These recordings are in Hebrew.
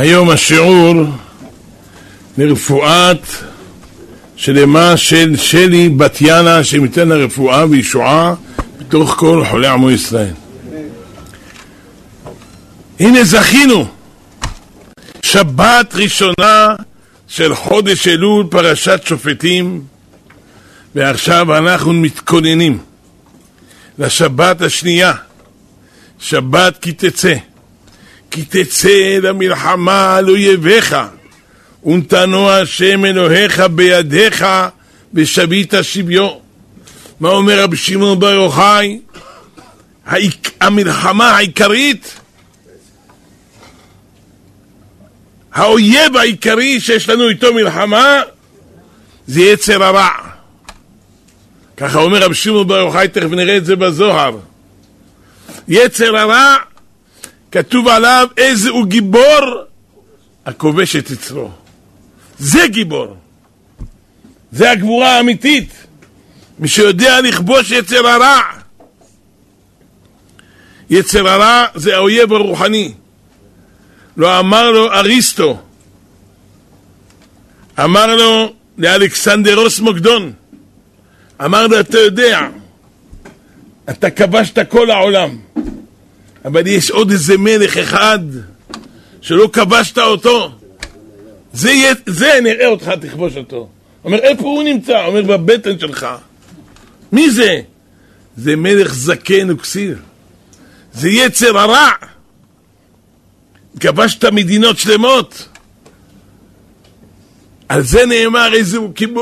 היום השיעור לרפואת שלמה של שלי בת יאנה שמיתן לה וישועה בתוך כל חולי עמו ישראל. הנה זכינו, שבת ראשונה של חודש אלול פרשת שופטים ועכשיו אנחנו מתכוננים לשבת השנייה, שבת כי תצא. כי תצא למלחמה על אויביך, ונתנו השם אלוהיך בידיך ושבית שביו. מה אומר רבי שמעון בר יוחאי? המלחמה העיקרית, האויב העיקרי שיש לנו איתו מלחמה, זה יצר הרע. ככה אומר רבי שמעון בר יוחאי, תכף נראה את זה בזוהר. יצר הרע כתוב עליו איזה הוא גיבור הכובש את יצרו. זה גיבור. זה הגבורה האמיתית. מי שיודע לכבוש יצר הרע. יצר הרע זה האויב הרוחני. לא אמר לו אריסטו, אמר לו לאלכסנדרוס מוקדון, אמר לו, אתה יודע, אתה כבשת כל העולם. אבל יש עוד איזה מלך אחד שלא כבשת אותו. זה, זה נראה אותך, תכבוש אותו. אומר, איפה הוא נמצא? אומר, בבטן שלך. מי זה? זה מלך זקן וכסיר. זה יצר הרע. כבשת מדינות שלמות. על זה נאמר איזה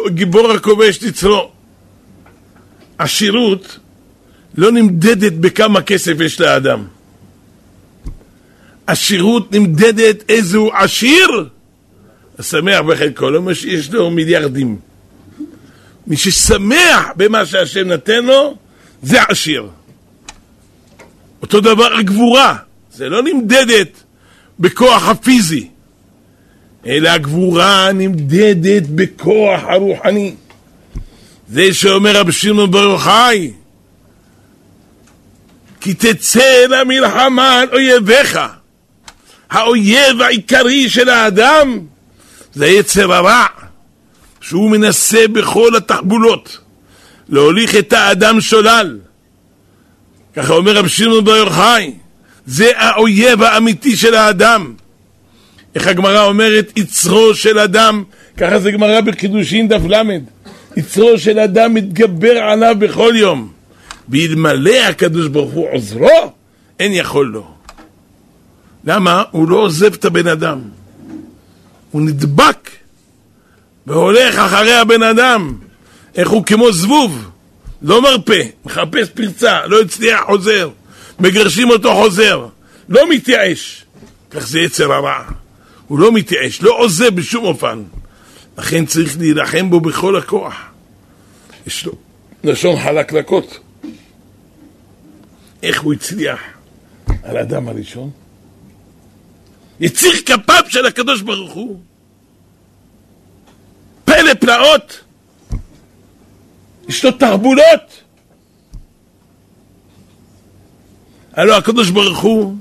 גיבור הכובש תצרו. עשירות לא נמדדת בכמה כסף יש לאדם. עשירות נמדדת איזהו עשיר, השמח בחלקו, לא מי שיש לו מיליארדים. מי ששמח במה שהשם נתן לו, זה עשיר. אותו דבר הגבורה, זה לא נמדדת בכוח הפיזי, אלא הגבורה נמדדת בכוח הרוחני. זה שאומר רבי שמעון בר יוחאי, כי תצא למלחמה על אויביך. האויב העיקרי של האדם זה יצר הרע, שהוא מנסה בכל התחבולות להוליך את האדם שולל. ככה אומר רב שמעון בר יוחאי, זה האויב האמיתי של האדם. איך הגמרא אומרת, יצרו של אדם, ככה זה גמרא בקידושין דף ל', יצרו של אדם מתגבר עליו בכל יום. ואלמלא הקדוש ברוך הוא עוזרו, אין יכול לו. למה? הוא לא עוזב את הבן אדם. הוא נדבק והולך אחרי הבן אדם. איך הוא כמו זבוב, לא מרפה, מחפש פרצה, לא הצליח, חוזר. מגרשים אותו, חוזר. לא מתייאש. כך זה יצר הרע. הוא לא מתייאש, לא עוזב בשום אופן. לכן צריך להילחם בו בכל הכוח. יש לו לשון חלקלקות. איך הוא הצליח על האדם הראשון? יציר כפיו של הקדוש ברוך הוא. פלא פלאות. יש לו תרבולות. הלוא הקדוש ברוך הוא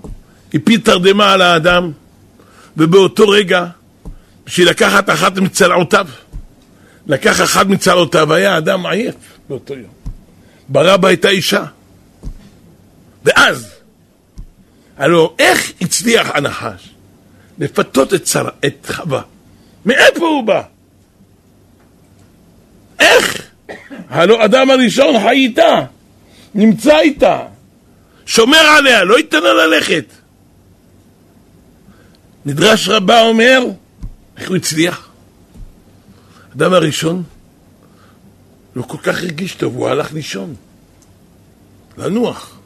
הפיל תרדמה על האדם, ובאותו רגע, בשביל לקחת אחת מצלעותיו, לקח אחת מצלעותיו, היה אדם עייף באותו יום. ברא בה את האישה. ואז, הלוא איך הצליח הנחש? לפתות את, שר, את חווה. מאיפה הוא בא? איך? הלא אדם הראשון חי איתה, נמצא איתה, שומר עליה, לא ייתן לה ללכת. נדרש רבה אומר, איך הוא הצליח? אדם הראשון לא כל כך הרגיש טוב, הוא הלך לישון, לנוח.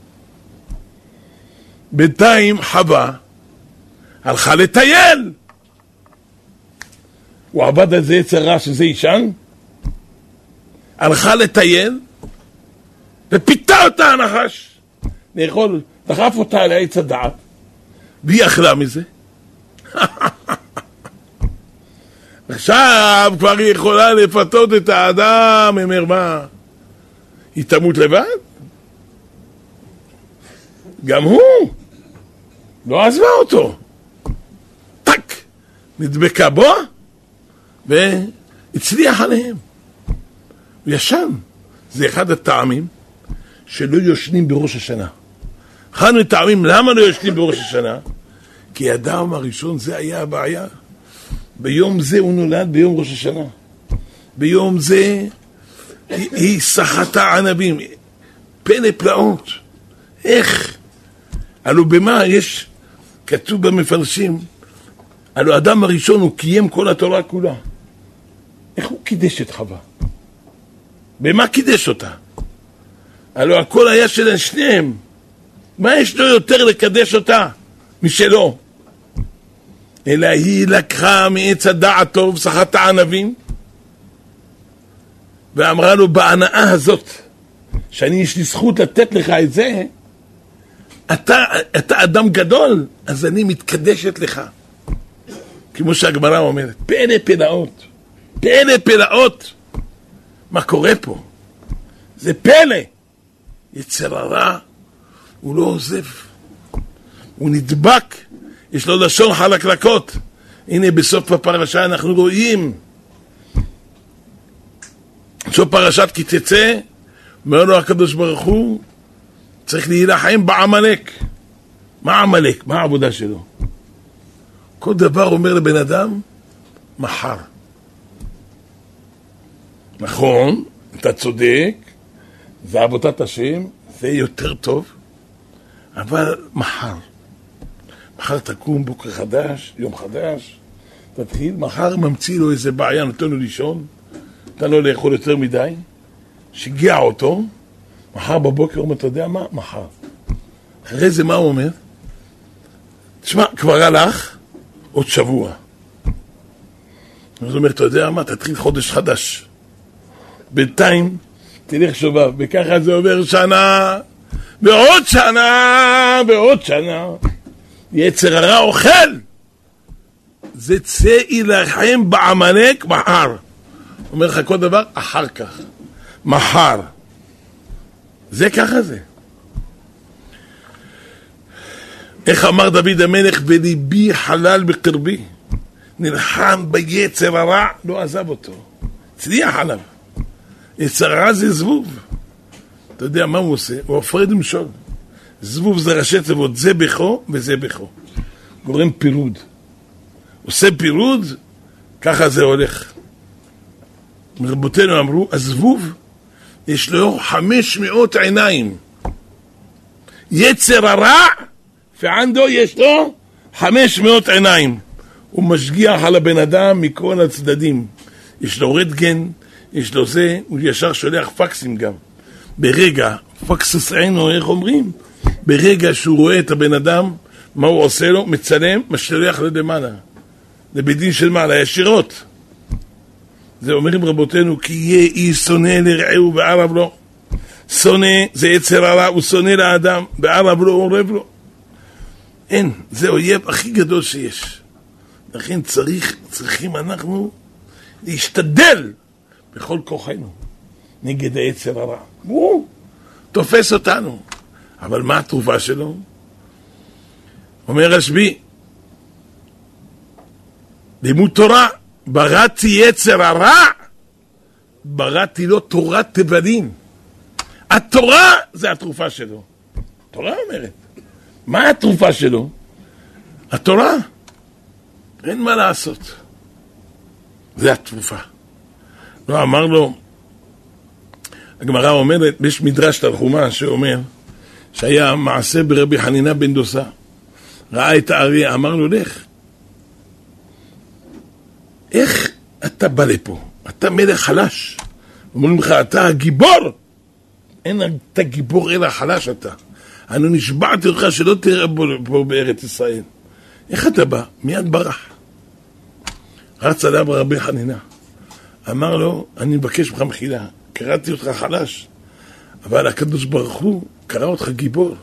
בינתיים חווה הלכה לטייל. הוא עבד על זה יצר רע שזה ישן, הלכה לטייל, ופיתה אותה הנחש. לאכול, דחף אותה על עץ הדעת, והיא אכלה מזה. עכשיו כבר היא יכולה לפתות את האדם, אומר מה, היא תמות לבד? גם הוא, לא עזבה אותו. נדבקה בו והצליח עליהם. הוא ישן. זה אחד הטעמים שלא יושנים בראש השנה. אחד מטעמים למה לא יושנים בראש השנה? כי האדם הראשון זה היה הבעיה. ביום זה הוא נולד, ביום ראש השנה. ביום זה היא, היא סחטה ענבים. פלא פלאות. איך? הלוא במה יש, כתוב במפרשים, הלוא האדם הראשון הוא קיים כל התורה כולה. איך הוא קידש את חווה? במה קידש אותה? הלוא הכל היה של שניהם. מה יש לו יותר לקדש אותה משלו? אלא היא לקחה מעץ הדעת טוב, סחטה ענבים, ואמרה לו, בהנאה הזאת, שאני יש לי זכות לתת לך את זה, אתה, אתה אדם גדול, אז אני מתקדשת לך. כמו שהגמרא אומרת, פלא פלאות, פלא פלאות. מה קורה פה? זה פלא. יצר הרע, הוא לא עוזב. הוא נדבק, יש לו לשון חלקלקות. הנה בסוף הפרשה אנחנו רואים, בסוף פרשת כי תצא, אומר לו הקדוש ברוך הוא, צריך להילחם בעמלק. מה עמלק? מה העבודה שלו? כל דבר אומר לבן אדם, מחר. נכון, אתה צודק, זה עבודת השם, זה יותר טוב, אבל מחר. מחר תקום בוקר חדש, יום חדש, תתחיל, מחר ממציא לו איזה בעיה, נותן לו לישון, נתן לו לאכול יותר מדי, שיגע אותו, מחר בבוקר הוא אומר, אתה יודע מה? מחר. אחרי זה מה הוא אומר? תשמע, כבר הלך, עוד שבוע. אז הוא אומר, אתה יודע מה? תתחיל חודש חדש. בינתיים תלך שובב, וככה זה עובר שנה, ועוד שנה, ועוד שנה. יצר הרע אוכל. זה צא יילחם בעמלק מחר. אומר לך כל דבר, אחר כך. מחר. זה ככה זה. איך אמר דוד המלך, וליבי חלל בקרבי. נלחם ביצר הרע, לא עזב אותו. הצליח עליו. יצר הרע זה זבוב. אתה יודע מה הוא עושה? הוא הפרד ומשול. זבוב זה ראשי תיבות, זה בכו וזה בכו. גורם פירוד. עושה פירוד, ככה זה הולך. רבותינו אמרו, הזבוב יש לו חמש מאות עיניים. יצר הרע, וענדו יש לו חמש מאות עיניים. הוא משגיח על הבן אדם מכל הצדדים. יש לו רטגן, יש לו זה, הוא ישר שולח פקסים גם. ברגע, פקסוס עינו, איך אומרים? ברגע שהוא רואה את הבן אדם, מה הוא עושה לו? מצלם, משלח למעלה. לבית דין של מעלה, ישירות. זה אומרים רבותינו, כי יהיה איש שונא לרעהו וערב לו. שונא זה יצר הרע, הוא שונא לאדם, וערב לו, עורב לו. אין, זה אויב הכי גדול שיש. לכן צריך, צריכים אנחנו להשתדל בכל כוחנו נגד היצר הרע. הוא תופס אותנו. אבל מה התרופה שלו? אומר רשב"י, לימוד תורה, בראתי יצר הרע, בראתי לו תורת תבלין. התורה זה התרופה שלו. התורה אומרת. מה התרופה שלו? התורה. אין מה לעשות. זה התרופה. לא, אמר לו, הגמרא אומרת, יש מדרש תנחומה שאומר שהיה מעשה ברבי חנינה בן דוסה. ראה את האריה, אמר לו, לך. איך אתה בא לפה? אתה מלך חלש. אומרים לך, אתה הגיבור! אין אתה גיבור אלא חלש אתה. אני נשבעתי אותך שלא תראה פה בארץ ישראל. איך אתה בא? מיד ברח. רץ עליו רבי חנינה. אמר לו, אני מבקש ממך מחילה, קראתי אותך חלש, אבל הקדוש ברוך הוא קרא אותך גיבור.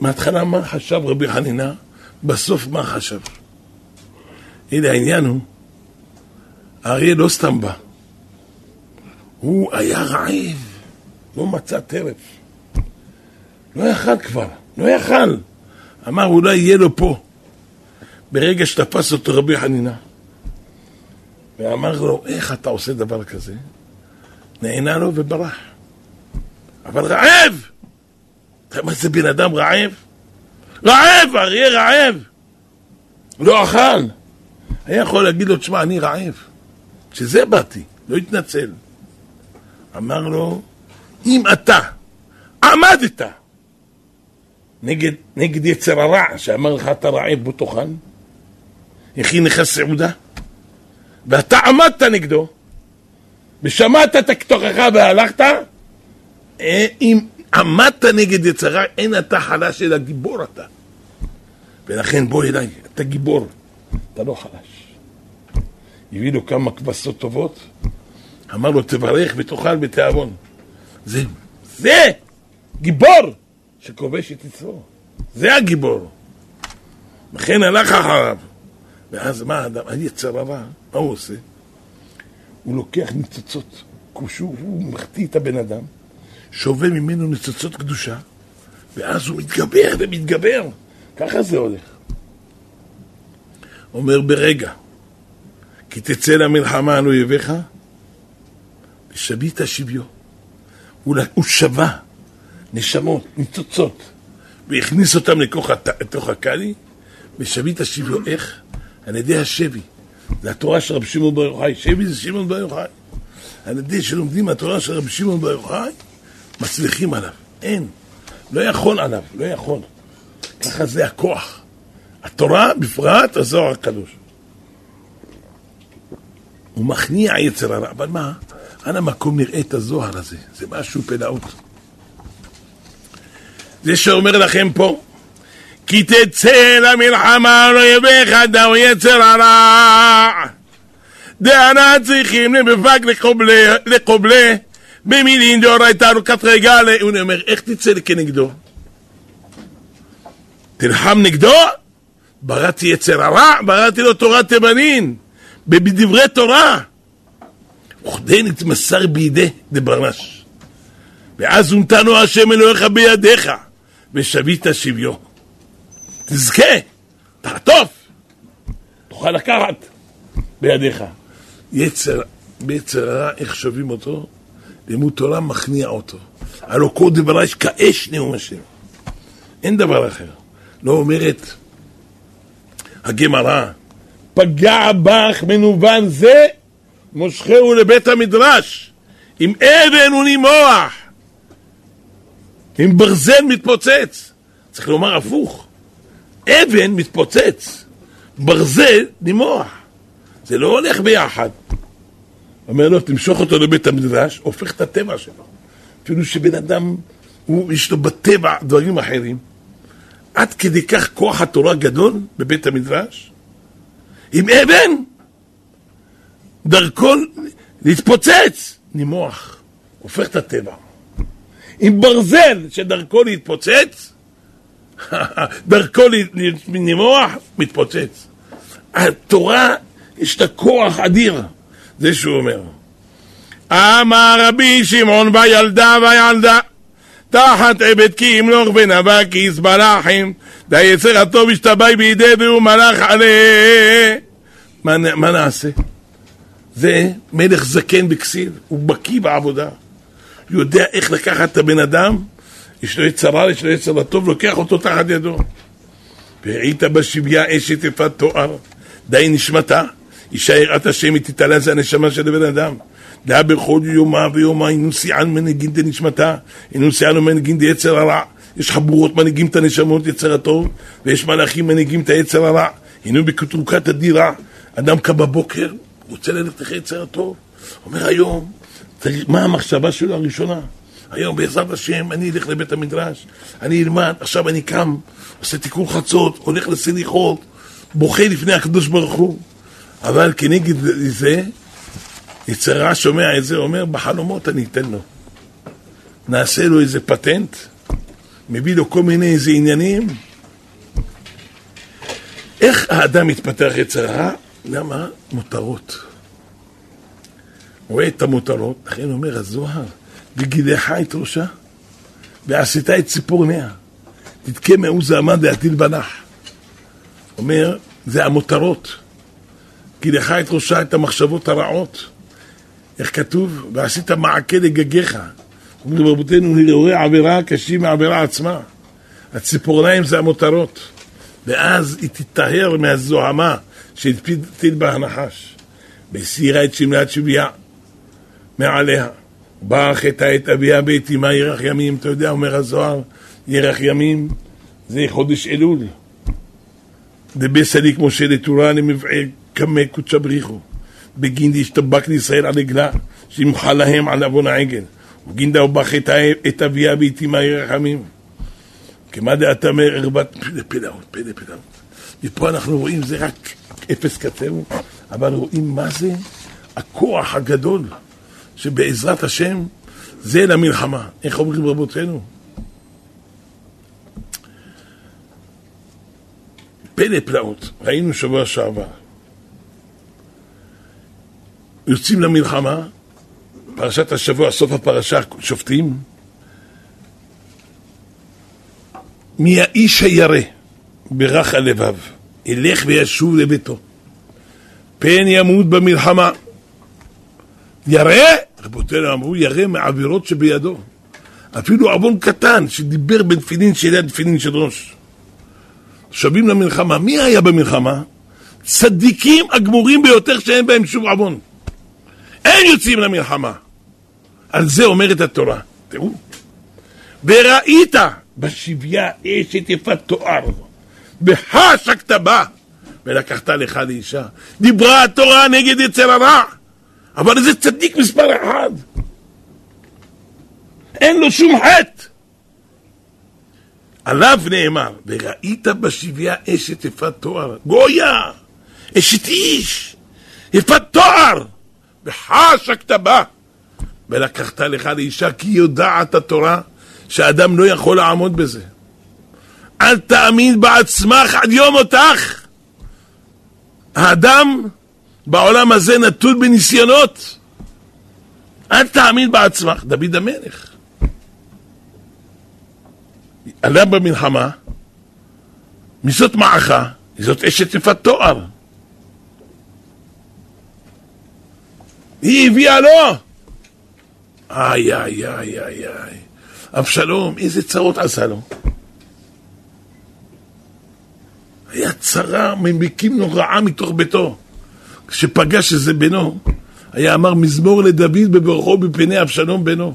מההתחלה מה חשב רבי חנינה, בסוף מה חשב. הנה העניין הוא, האריה לא סתם בא, הוא היה רעב, לא מצא טרף. לא יכל כבר, לא יכל. אמר אולי יהיה לו פה. ברגע שתפס אותו רבי חנינה, ואמר לו, איך אתה עושה דבר כזה? נענה לו וברח. אבל רעב! אתה מה זה בן אדם רעב? רעב! אריה רעב! לא אכל. היה יכול להגיד לו, תשמע, אני רעב. שזה באתי, לא התנצל. אמר לו, אם אתה עמדת נגד, נגד יצר הרע שאמר לך אתה רעב בו תאכל, הכין לך סעודה, ואתה עמדת נגדו, ושמעת את הכתוכך והלכת, אה, אם עמדת נגד יצר הרע, אין אתה חלש אלא גיבור אתה. ולכן בוא אליי, אתה גיבור, אתה לא חלש. הביא לו כמה כבשות טובות, אמר לו תברך ותאכל בתיאבון. זה, זה גיבור שכובש את יצרו. זה הגיבור. לכן הלך אחריו. ואז מה האדם, היצר הרע, מה הוא עושה? הוא לוקח ניצוצות, כושו, הוא מחטיא את הבן אדם, שובה ממנו ניצוצות קדושה, ואז הוא מתגבר ומתגבר. ככה זה הולך. אומר ברגע, כי תצא למלחמה על אויביך, ושבית שביו. הוא שבה נשמות, ניצוצות, והכניס אותם לתוך הקאלי, ושבית שביו. איך? על ידי השבי. זה התורה של רבי שמעון בר יוחאי. שבי זה שמעון בר יוחאי. על ידי שלומדים מהתורה של רבי שמעון בר יוחאי, מצליחים עליו. אין. לא יכול עליו, לא יכול. ככה זה הכוח. התורה, בפרט הזוהר הקדוש. הוא מכניע יצר הרע, אבל מה? על המקום נראה את הזוהר הזה, זה משהו פלאות. זה שאומר לכם פה, כי תצא למלחמה לא יבך דאו יצר הרע. דאנה צריכים לבפק לקובלה במילים דאורייתא ארוכת רגלה. הוא אומר, איך תצא כנגדו? תלחם נגדו? בראתי יצר הרע, בראתי לו תורת תימנין, בדברי תורה. וכדי נתמסר בידי דברנש. ואז הונתנו השם אלוהיך בידיך, ושבית שביו. תזכה, תעטוף, תוכל לקחת בידיך. יצר, ביצר הרע, איך שווים אותו? לימוד תורה מכניע אותו. הלא כל דברה יש כאש נאום השם. אין דבר אחר. לא אומרת הגמרא, פגע בך מנוון זה, מושכהו לבית המדרש. עם אבן הוא נימוח. עם ברזל מתפוצץ. צריך לומר הפוך. אבן מתפוצץ, ברזל נימוח. זה לא הולך ביחד. אומר לו, תמשוך אותו לבית המדרש, הופך את הטבע שלו. אפילו שבן אדם, הוא, יש לו בטבע דברים אחרים. עד כדי כך כוח התורה גדול בבית המדרש, עם אבן, דרכו להתפוצץ, נימוח, הופך את הטבע. עם ברזל שדרכו להתפוצץ, דרכו לנימוח, מתפוצץ. התורה, יש לה כוח אדיר, זה שהוא אומר. אמר רבי שמעון וילדה וילדה תחת עבד כי ימלוך ונבע כי יסבלחים והיצר הטוב השתבעי בידי והוא מלך עליה מה, מה נעשה? זה מלך זקן בכסיל, הוא בקיא בעבודה יודע איך לקחת את הבן אדם יש לו יצר רע, יש לו יצר לטוב, לוקח אותו תחת ידו והיית בשביה אשת יפת תואר די נשמתה אישה יראת השם היא תתעלה זה הנשמה של הבן אדם דעה בכל יומה ויומה, אינו שיען מנהיגים דנשמתה, אינו שיען מנהיגים דיצר הרע. יש חבורות מנהיגים את הנשמות יצר הטוב, ויש מלאכים מנהיגים את היצר הרע. אינו בקטרוקת הדירה. אדם קם בבוקר, רוצה ללכת אחרי יצר הטוב. אומר היום, מה המחשבה שלו הראשונה? היום בעזרת השם אני אלך לבית המדרש, אני אלמד, עכשיו אני קם, עושה תיקון חצות, הולך לסליחות, בוכה לפני הקדוש ברוך הוא. אבל כנגד זה, יצרה שומע את זה, אומר, בחלומות אני אתן לו. נעשה לו איזה פטנט, מביא לו כל מיני איזה עניינים. איך האדם מתפתח יצר רע? למה? מותרות. רואה את המותרות, לכן אומר הזוהר, וגילך את ראשה, ועשית את ציפורניה, תתקה מעוזה עמד להטיל בנח. אומר, זה המותרות. כי לך את ראשה את המחשבות הרעות. איך כתוב? ועשית מעקה לגגיך. אומרים רבותינו, הרהורי עבירה קשים מהעבירה עצמה. הציפורניים זה המותרות. ואז היא תטהר מהזוהמה שהטיל בה הנחש. והסירה את שמלת שבייה מעליה. באה חטא את אביה בית אמה ירח ימים. אתה יודע, אומר הזוהר, ירח ימים זה חודש אלול. דבסליק משה לתורה למבעי קמא קודשא בריחו. בגין דשתבק לישראל על עגלה, שימחה להם על עוון העגל. וגינדה ובך את אביה בית אמה ירח ימים. כמה דעתה מערבת פלא פלאות, פלא פלאות. ופה אנחנו רואים, זה רק אפס קצהו, אבל רואים מה זה הכוח הגדול שבעזרת השם זה למלחמה. איך אומרים רבותינו? פלא פלאות, ראינו שבוע שעבר. יוצאים למלחמה, פרשת השבוע, סוף הפרשה, שופטים. מי האיש הירא ברך הלבב, ילך וישוב לביתו. פן ימות במלחמה. ירא, רבותינו אמרו, ירא מעבירות שבידו. אפילו עוון קטן שדיבר בין תפילין של יד תפילין של ראש. שבים למלחמה. מי היה במלחמה? צדיקים הגמורים ביותר שאין בהם שום עוון. הם יוצאים למלחמה. על זה אומרת התורה. תראו. וראית בשביה אשת יפת תואר, וחשקת בה, ולקחת לך לאישה. דיברה התורה נגד יצר הרע, אבל זה צדיק מספר אחד. אין לו שום חטא. עליו נאמר, וראית בשביה אשת יפת תואר, גויה, אשת איש, יפת תואר, וחשקת בה, ולקחת לך לאישה, כי יודעת התורה שאדם לא יכול לעמוד בזה. אל תאמין בעצמך עד יום מותך. האדם בעולם הזה נתון בניסיונות. אל תאמין בעצמך. דוד המלך. עלה במלחמה, מזאת מעכה, זאת אשת יפת תואר. היא הביאה לו! איי, איי, איי, איי, איי. אבשלום, איזה צרות עשה לו. היה צרה, ממיקים לו רעה מתוך ביתו. כשפגש איזה בנו, היה אמר מזמור לדוד בברכו בפני אבשלום בנו.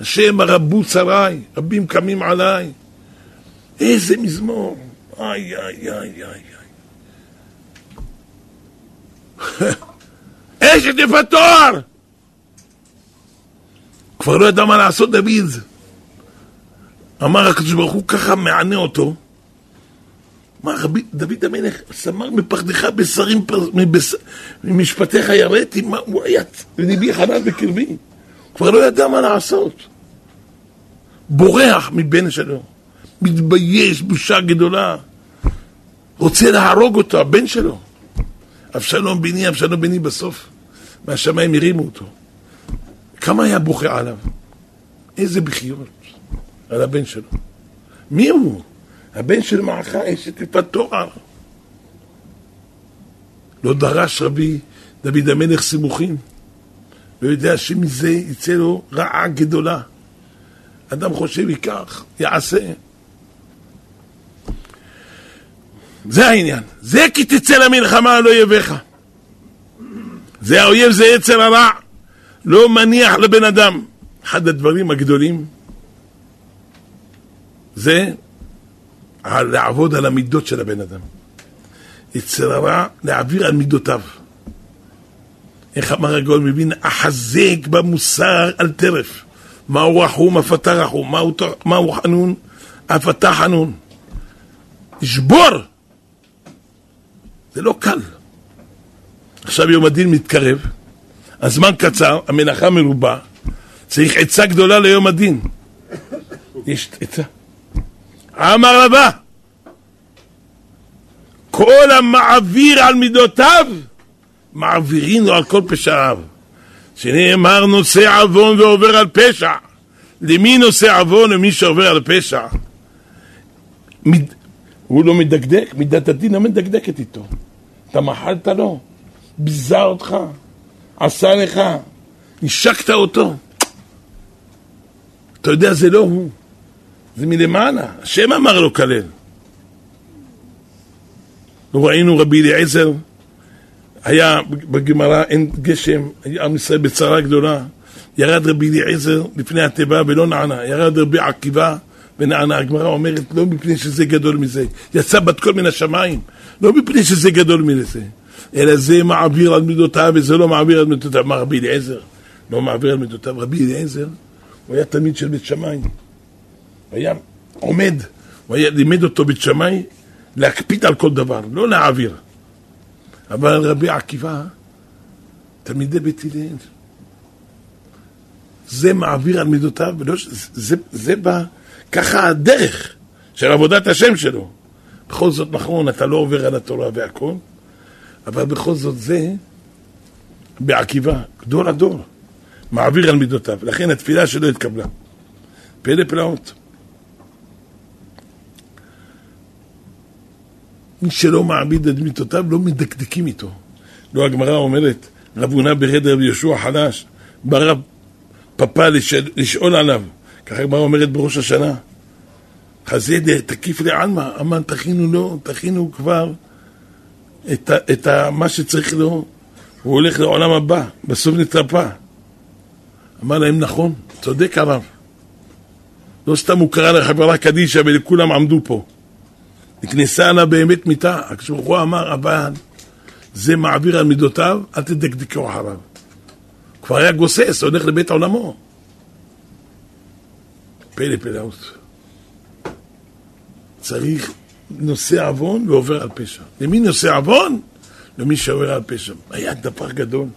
השם הרבו צריי, רבים קמים עליי. איזה מזמור. איי, איי, איי, איי, איי. אשת יפת תואר! כבר לא ידע מה לעשות דוד. אמר הקדוש ברוך הוא ככה מענה אותו. מה רבי דוד המלך, סמר מפחדך בשרים, ממשפטיך יראתי, מה הוא היה, וליבי חנן בקרבי. כבר לא ידע מה לעשות. בורח מבן שלו, מתבייש בושה גדולה, רוצה להרוג אותו, הבן שלו. אבשלום בני, אבשלום בני בסוף, מהשמיים הרימו אותו. כמה היה בוכה עליו? איזה בכיות. על הבן שלו. מי הוא? הבן של מערכה אשת טיפת תואר. לא דרש רבי דוד המלך סימוכים, ויודע שמזה יצא לו רעה גדולה. אדם חושב ייקח, יעשה. זה העניין. זה כי תצא למלחמה לא יביך. זה האויב, זה יצר הרע. לא מניח לבן אדם. אחד הדברים הגדולים זה לעבוד על המידות של הבן אדם. יצר הרע להעביר על מידותיו. איך אמר הגאון מבין? אחזק במוסר על טרף. מהו רחום אף אתה רחום, מהו, חנון אף אתה חנון. לשבור! זה לא קל. עכשיו יום הדין מתקרב, הזמן קצר, המלאכה מרובה, צריך עצה גדולה ליום הדין. יש עצה. אמר רבה, כל המעביר על מידותיו, מעבירים לו על כל פשעיו. שנאמר נושא עוון ועובר על פשע. למי נושא עוון ומי שעובר על פשע? הוא לא מדקדק, מידת הדין לא מדקדקת איתו. אתה מחלת לו, ביזה אותך, עשה לך, נשקת אותו. אתה יודע, זה לא הוא, זה מלמעלה. השם אמר לו כלל. ראינו רבי אליעזר, היה בגמרא, אין גשם, עם ישראל בצרה גדולה. ירד רבי אליעזר לפני התיבה ולא נענה, ירד רבי עקיבא ונענה. הגמרא אומרת, לא מפני שזה גדול מזה, יצא בת קול מן השמיים, לא מפני שזה גדול מזה, אלא זה מעביר על מידותיו וזה לא מעביר על מידותיו. מה רבי אליעזר? לא מעביר על מידותיו. רבי אליעזר, הוא היה תלמיד של בית שמאי. היה עומד, הוא היה לימד אותו בית שמאי להקפיד על כל דבר, לא להעביר. אבל רבי עקיבא, תלמידי בית הלל, זה מעביר על מידותיו, ולא, זה, זה בא, ככה הדרך של עבודת השם שלו. בכל זאת, נכון, אתה לא עובר על התורה והכל, אבל בכל זאת זה בעקיבא, גדול הדור, מעביר על מידותיו. לכן התפילה שלו התקבלה. פלא פלאות. מי שלא מעביד את מידותיו, לא מדקדקים איתו. לא הגמרא אומרת, רב הונא ברד רבי יהושע חלש, בא רב פפה לשאול, לשאול עליו, ככה הגמרא אומרת בראש השנה. חזי תקיף לעלמא, אמן תכינו לו, תכינו כבר את, ה, את מה שצריך לו, הוא הולך לעולם הבא, בסוף נתרפא. אמר להם, נכון, צודק הרב. לא סתם הוא קרא לחברה קדישא ולכולם עמדו פה. נכנסה לה באמת מיתה. כשברוך אמר, אבל זה מעביר על מידותיו, אל תדקדקו אחריו. כבר היה גוסס, הולך לבית עולמו. פלא פלאות. צריך נושא עוון ועובר על פשע. למי נושא עוון? למי שעובר על פשע. היה דבר גדול.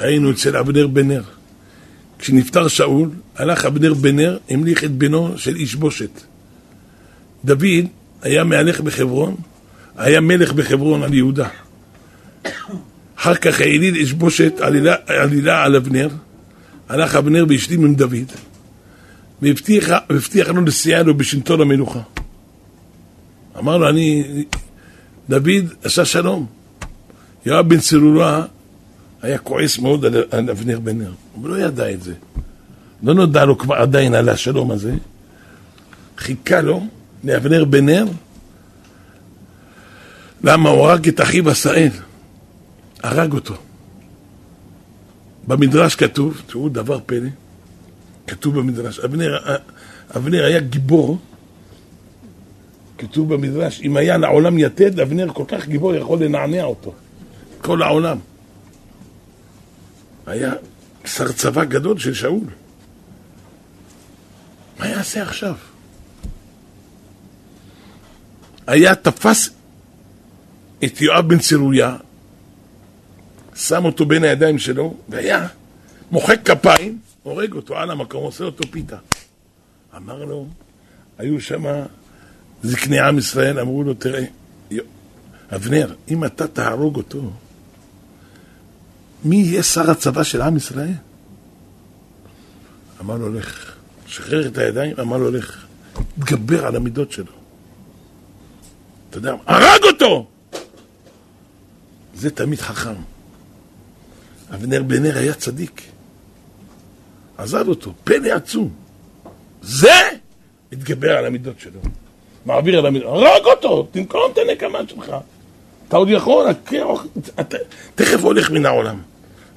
ראינו אצל אבנר בן נר. כשנפטר שאול, הלך אבנר בן נר, המליך את בנו של איש בושת. דוד היה מהלך בחברון, היה מלך בחברון על יהודה. אחר כך העליל איש בושת עלילה, עלילה על אבנר, הלך אבנר והשלים עם דוד, והבטיח לו לסייע לו בשלטון המלוכה. אמר לו, אני... דוד עשה שלום. יואב בן צרורה היה כועס מאוד על אבנר בן נר. הוא לא ידע את זה. לא נודע לו כבר עדיין על השלום הזה. חיכה לו לאבנר בן נר. למה הוא הרג את אחיו עשאל? הרג אותו. במדרש כתוב, תראו דבר פלא, כתוב במדרש, אבנר, אבנר היה גיבור כתוב במדרש, אם היה לעולם יתד, אבנר כל כך גיבור יכול לנענע אותו. כל העולם. היה שר צבא גדול של שאול. מה יעשה עכשיו? היה תפס את יואב בן צרויה, שם אותו בין הידיים שלו, והיה מוחק כפיים, הורג אותו על המקום, עושה אותו פיתה. אמר לו, היו שמה זקני עם ישראל אמרו לו, תראה, אבנר, אם אתה תהרוג אותו, מי יהיה שר הצבא של עם ישראל? אמר לו, לך. שחרר את הידיים, אמר לו, לך. תגבר על המידות שלו. אתה יודע, הרג אותו! זה תמיד חכם. אבנר בן נר היה צדיק. עזב אותו, פלא עצום. זה התגבר על המידות שלו. מעביר אל המדבר, הרג אותו, תנקום את הנקמה שלך. אתה עוד יכול, אתה תכף הולך מן העולם.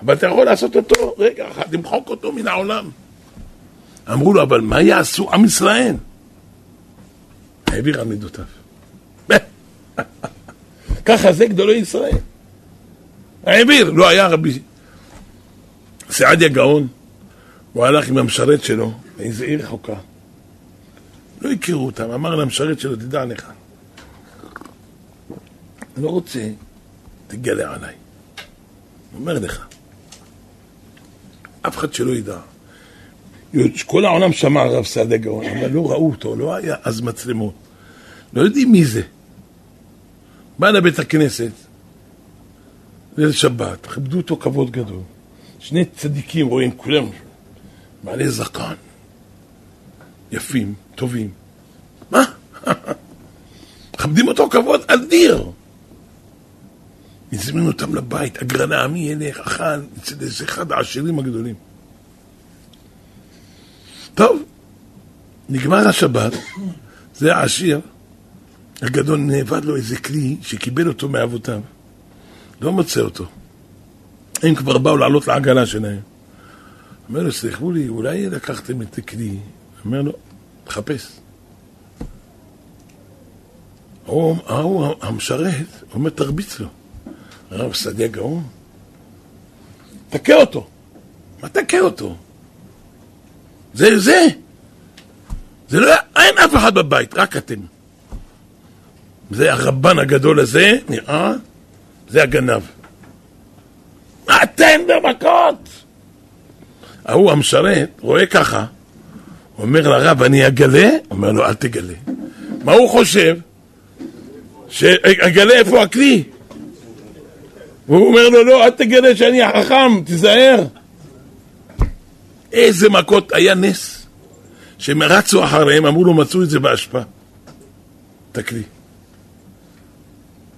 אבל אתה יכול לעשות אותו רגע אחד, למחוק אותו מן העולם. אמרו לו, אבל מה יעשו עם ישראל? העביר על מידותיו. ככה זה גדולי ישראל. העביר, לא היה רבי סעדיה גאון, הוא הלך עם המשרת שלו לאיזה עיר רחוקה. לא הכירו אותם, אמר למשרת שלו, תדע לך, אני לא רוצה, תגלה עליי. אומר לך, אף אחד שלא ידע. כל העולם שמע על רב סעדה גאון, אבל לא ראו אותו, לא היה אז מצלמות. לא יודעים מי זה. בא לבית הכנסת, ליל שבת, כבדו אותו כבוד גדול. שני צדיקים רואים, כולם בעלי זקן, יפים. טובים. מה? מכבדים אותו כבוד אדיר. הזמינו אותם לבית, אגרנה, מי ילך, אכל, אצל איזה אחד העשירים הגדולים. טוב, נגמר השבת, זה העשיר, הגדול נאבד לו איזה כלי שקיבל אותו מאבותיו. לא מוצא אותו. הם כבר באו לעלות לעגלה שלהם. אומר לו, סליחו לי, אולי לקחתם את הכלי? אומר לו, תחפש. ההוא המשרת אומר, תרביץ לו. הרב שדה גאון, תכה אותו. מה תכה אותו? זה זה. זה לא, אין אף אחד בבית, רק אתם. זה הרבן הגדול הזה, נראה, זה הגנב. אתם במכות! ההוא המשרת רואה ככה, אומר לרב, אני אגלה? אומר לו, אל תגלה. מה הוא חושב? שאגלה איפה הכלי? והוא אומר לו, לא, אל תגלה שאני החכם, תיזהר. איזה מכות, היה נס. שהם רצו אחריהם, אמרו לו, מצאו את זה באשפה. הכלי.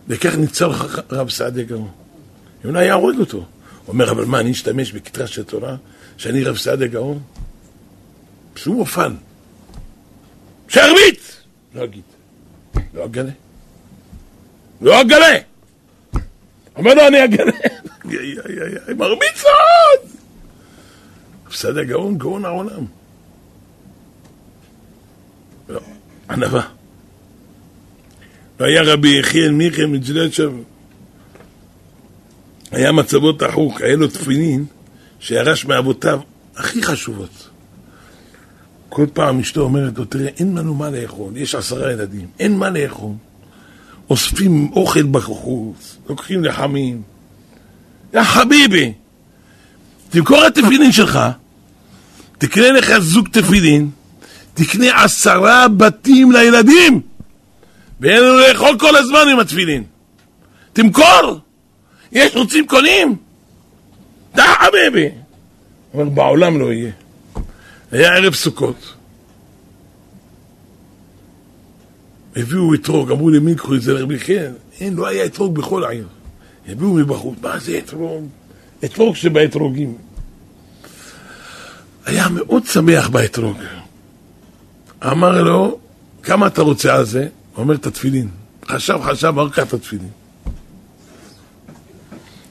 וכך ניצל רב סעדיה גאון. יונה היה הורג אותו. הוא אומר, אבל מה, אני אשתמש בכתרה של תורה, שאני רב סעדיה גאון? שהוא אופן. שירביץ! לא אגיד. לא אגלה. לא אגלה! אומר לו, אני אגלה. מרביץ עוד! בסדר, גאון, גאון העולם. לא, ענווה. והיה רבי יחיאל מיכאל מג'לצ'ב, היה מצבו תחוק, היה לו תפילין שירש מאבותיו הכי חשובות. כל פעם אשתו אומרת לו, תראה, אין לנו מה לאכול, יש עשרה ילדים, אין מה לאכול. אוספים אוכל בחוץ, לוקחים לחמים. יא חביבי, תמכור את התפילין שלך, תקנה לך זוג תפילין, תקנה עשרה בתים לילדים, ואין לנו לאכול כל הזמן עם התפילין. תמכור! יש רוצים קונים? די חביבי! אבל בעולם לא יהיה. היה ערב סוכות. הביאו אתרוג, אמרו לי, מי יקחו את זה לרבי כן? אין, לא היה אתרוג בכל העיר. הביאו מבחוץ, מה זה אתרוג? אתרוג שבאתרוגים. היה מאוד שמח באתרוג. אמר לו, כמה אתה רוצה על זה? אומר, את התפילין. חשב, חשב, אמר, קח את התפילין.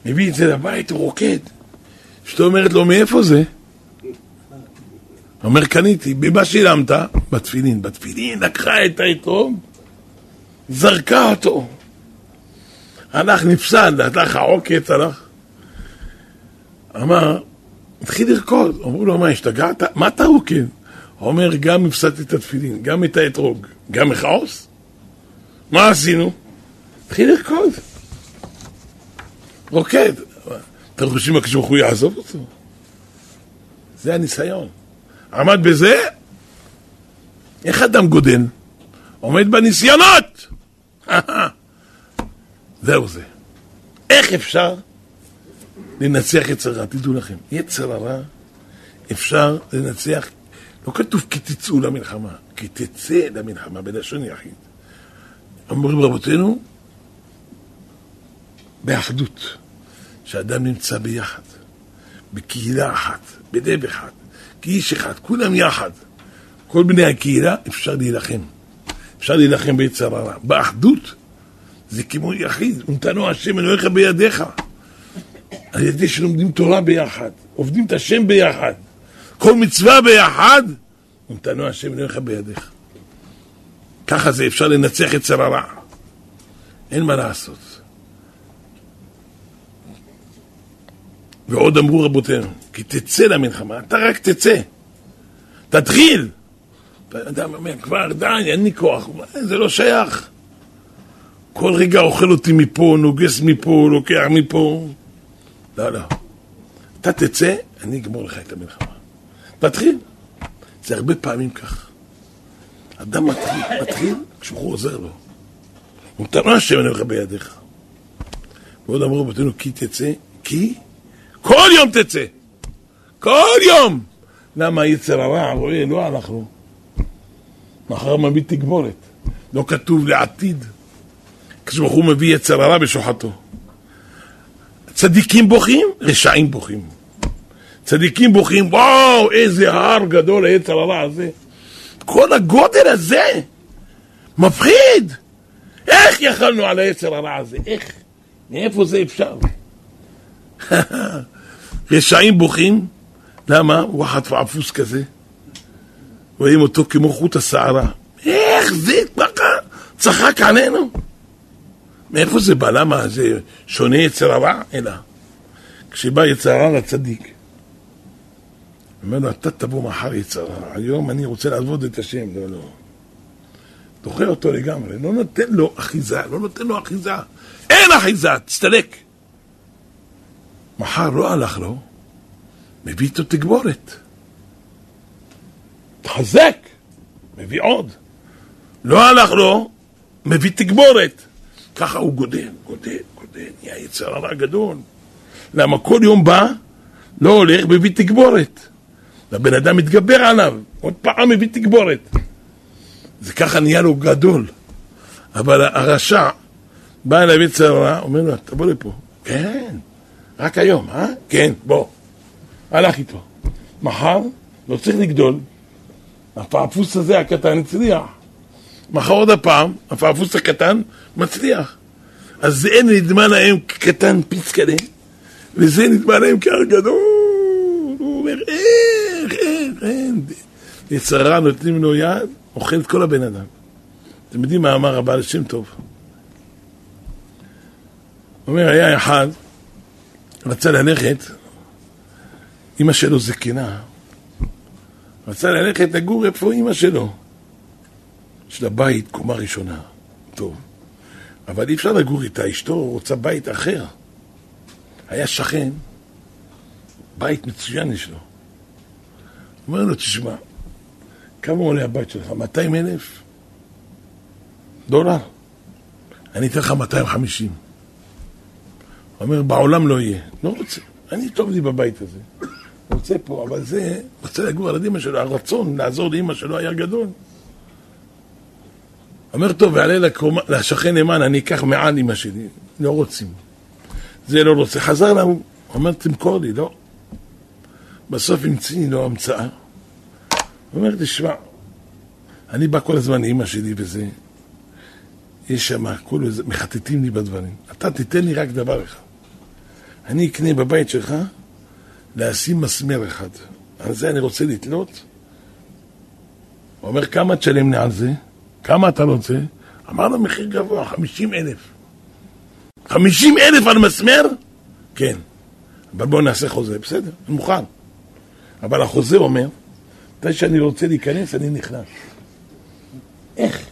הביא את זה לבית, הוא רוקד. אשתו אומרת לו, מאיפה זה? אומר, קניתי. במה שילמת? בתפילין. בתפילין לקחה את האתרוג, זרקה אותו. הלך נפסד, הלך העוקץ, הלך. אמר, התחיל לרקוד. אמרו לו, מה, השתגעת? מה אתה רוקד? אומר, גם הפסדתי את התפילין, גם את האתרוג, גם מכעוס? מה עשינו? התחיל לרקוד. רוקד. אתם חושבים הקדוש ברוך יעזוב אותו? זה הניסיון. עמד בזה, איך אדם גודל? עומד בניסיונות! זהו זה. איך אפשר לנצח יצר רע? תדעו לכם, יצר הרע אפשר לנצח, לא כתוב כי תצאו למלחמה, כי תצא למלחמה בלשון יחיד. אומרים רבותינו, באחדות, שאדם נמצא ביחד, בקהילה אחת, בלב אחד, כאיש אחד, כולם יחד. כל בני הקהילה אפשר להילחם. אפשר להילחם ביצר הרע. באחדות זה כמו יחיד, ונתנו השם אלוהיך בידיך. על ידי שלומדים תורה ביחד, עובדים את השם ביחד, כל מצווה ביחד, ונתנו השם אלוהיך בידיך. ככה זה אפשר לנצח את צר הרע. אין מה לעשות. ועוד אמרו רבותינו, כי תצא למלחמה, אתה רק תצא. תתחיל. אדם אומר, כבר די, אין לי כוח. זה לא שייך. כל רגע אוכל אותי מפה, נוגס מפה, לוקח מפה. לא, לא. אתה תצא, אני אגמור לך את המלחמה. תתחיל. זה הרבה פעמים כך. אדם מתחיל, מתחיל, כשהוא עוזר לו. הוא מתנה השם אני הולך בידיך. ועוד אמרו רבותינו, כי תצא, כי כל יום תצא. כל יום. למה יצר הרע רואה, לא אנחנו. מחר מביא תגבורת. לא כתוב לעתיד. הקדוש ברוך הוא מביא יצר הרע בשוחטו. צדיקים בוכים, רשעים בוכים. צדיקים בוכים, וואו, איזה הר גדול היצר הרע הזה. כל הגודל הזה, מפחיד. איך יכלנו על היצר הרע הזה? איך? מאיפה זה אפשר? רשעים בוכים, למה? הוא חטפעפוס כזה. רואים אותו כמו חוט השערה. איך זה ככה? צחק עלינו. מאיפה זה בא? למה? זה שונה יצר הרע? אלא. כשבא יצר הרע לצדיק, אומר לו, אתה תבוא מחר יצר הרע, היום אני רוצה לעבוד את השם. לא, לא. דוחה אותו לגמרי, לא נותן לו אחיזה, לא נותן לו אחיזה. אין אחיזה, תסתלק. מחר לא הלך לו, מביא איתו תגבורת. תחזק, מביא עוד. לא הלך לו, מביא תגבורת. ככה הוא גודל, גודל, גודל, נהיה יצר הרע גדול. למה כל יום בא, לא הולך, מביא תגבורת. והבן אדם מתגבר עליו, עוד פעם מביא תגבורת. זה ככה נהיה לו גדול. אבל הרשע בא אליו יצר הרע, אומר לו, תבוא לפה. כן, רק היום, אה? כן, בוא. הלך איתו. מחר לא צריך לגדול, הפעפוס הזה הקטן הצליח. מחר עוד הפעם, הפעפוס הקטן מצליח. אז זה נדמה להם קטן פיץ כזה, וזה נדמה להם כהר גדול. הוא אומר, איך, איך. יצרה נותנים לו יד, אוכל את כל הבן אדם. אתם יודעים מה אמר הבעל שם טוב? אומר, היה אחד, רצה ללכת, אמא שלו זקנה, רצה ללכת לגור איפה אמא שלו. יש לה בית, קומה ראשונה. טוב. אבל אי אפשר לגור איתה, אשתו רוצה בית אחר. היה שכן, בית מצוין יש לו. אומר לו, תשמע, כמה עולה הבית שלך? 200 אלף דולר? אני אתן לך 250. הוא אומר, בעולם לא יהיה. לא רוצה, אני טוב לי בבית הזה. רוצה פה, אבל זה, רוצה לגור על אמא שלו, הרצון לעזור לאמא שלו היה גדול. אומר, טוב, ועלה לשכן נאמן, אני אקח מעל אמא שלי. לא רוצים. זה לא רוצה. חזר לה, אומר, תמכור לי, לא. בסוף המציא לו המצאה. הוא אומר, תשמע, אני בא כל הזמן לאמא שלי וזה, יש שם, כולו, מחטטים לי בדברים. אתה תיתן לי רק דבר אחד. אני אקנה בבית שלך לשים מסמר אחד. על זה אני רוצה לתלות. הוא אומר, כמה תשלם לי על זה? כמה אתה רוצה? אמר לו מחיר גבוה, חמישים אלף. חמישים אלף על מסמר? כן. אבל בואו נעשה חוזה, בסדר, אני מוכן. אבל החוזה אומר, מתי שאני רוצה להיכנס, אני נכנס. איך?